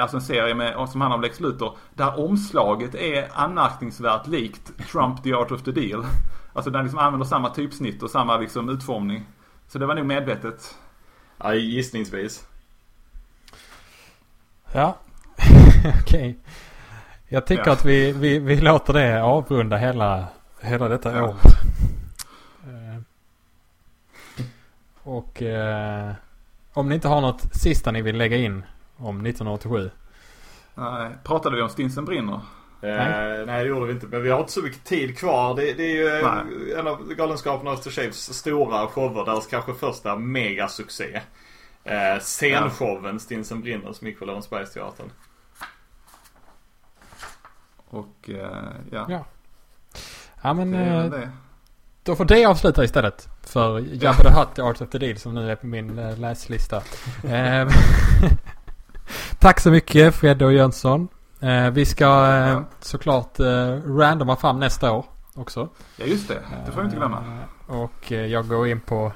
Alltså en serie med, som handlar om Lex Luthor. Där omslaget är anmärkningsvärt likt Trump the Art of the Deal. Alltså den liksom använder samma typsnitt och samma liksom utformning. Så det var nog medvetet. Ja, gissningsvis. Ja, [LAUGHS] okej. Jag tycker Ja. att vi, vi, vi låter det avrunda hela, hela detta Ja. år. Eh, Och eh, om ni inte har något sista ni vill lägga in om 1987. Nej, pratade vi om Stinsen brinner? Eh, nej det gjorde vi inte. Men vi har inte så mycket tid kvar. Det, det är ju eh, Nej. en av Galenskaparna After Shaves stora shower. Deras kanske första megasuccé. Eh, scenshowen Stinsen brinner som gick på Lorensbergsteatern. Och eh, ja. Ja. Ja men Det är eh, då får det avsluta istället. För Jabba the Hutt, Art of the Deal som nu är på min eh, läslista. [LAUGHS] Eh, [LAUGHS] Tack så mycket Fred och Jönsson. Eh, vi ska eh, såklart eh, randoma fram nästa år också. Ja just det, det får vi inte glömma. Eh, och eh, jag går in på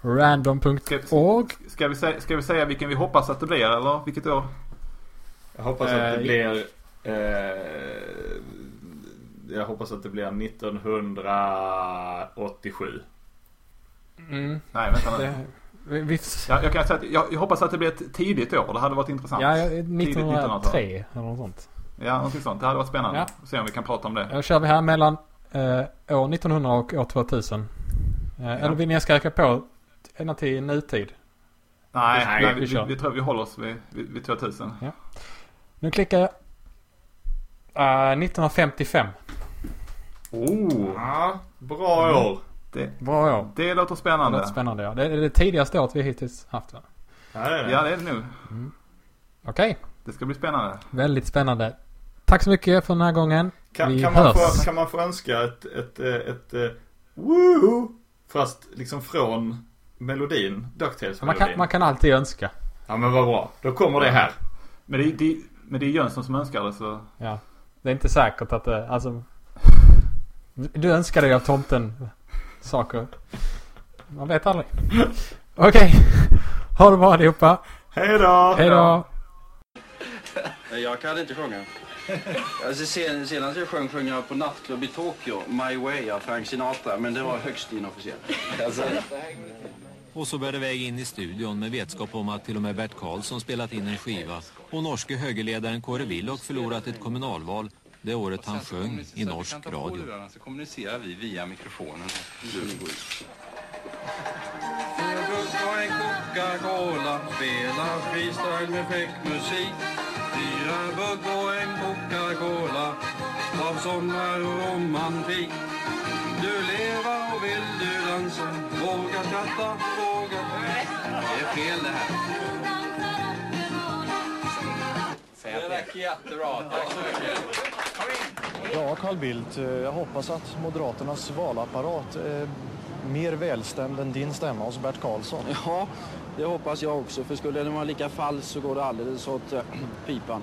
random.org. Ska vi, säga, ska vi säga vilken vi hoppas att det blir eller vilket år? Jag hoppas att det blir... Eh, jag hoppas att det blir 1987. Mm. Nej vänta nu. Det, vi, vi, Jag, kan säga att jag, jag hoppas att det blir ett tidigt år. Det hade varit intressant. ja, Tidigt 1903 eller något sånt. Ja, någonting sånt. Det hade varit spännande. Ja. Se om vi kan prata om det. Då kör vi här mellan eh, år 1900 och år 2000. Eh, Eller vill ni jag ska räcka på ända till nutid? Nej, Nej, nej vi vi, vi, vi tror vi håller oss vid, vid, vid 2000. Ja. Nu klickar jag. Eh, 1955. Oh! Ja, bra år. Det, Bra år. det låter Det spännande. låter spännande ja. Det är det tidigaste året vi hittills haft va? Ja, det är det. Ja, det är det nu. Okej. Det ska bli spännande. Väldigt spännande. Tack så mycket för den här gången. Kan, vi kan, man hörs. få, kan man få önska ett, ett, eh, ett, ett woo Fast liksom från melodin, man, Ducktails-melodin. kan, man kan alltid önska. Ja men vad bra. Då kommer det här. Men det, det, men det är Jönsson som önskar det så... Ja. Det är inte säkert att det, alltså. Du önskar dig av tomten saker. Man vet aldrig. [LAUGHS] Okej. Ha det bra allihopa. Hej då! Hej då. Jag kan inte sjunga. [LAUGHS] Alltså, sen, senast jag sjöng sjöng jag på nattklubb i Tokyo, My Way av Frank Sinatra, men det var högst inofficiellt. Och så bär det väg in i studion med vetskap om att till och med Bert Karlsson spelat in en skiva och norske högerledaren Kåre Willoch förlorat ett kommunalval det året han sjöng i norsk radio. Så kommunicerar vi via mikrofonen. en Coca-Cola Spela freestyle med fräck musik Fyra bugg och en Coca-Cola Av sommar och romantik Du leva och vill du dansa Våga skratta, våga Det är fel det här. Det verkar jättebra. Tack så mycket. Ja, Carl Bildt, eh, jag hoppas att Moderaternas valapparat är mer välstämd än din stämma hos Bert Karlsson. Ja, det hoppas jag också. För skulle den vara lika falsk så går det alldeles åt eh, [CLEARS THROAT] pipan.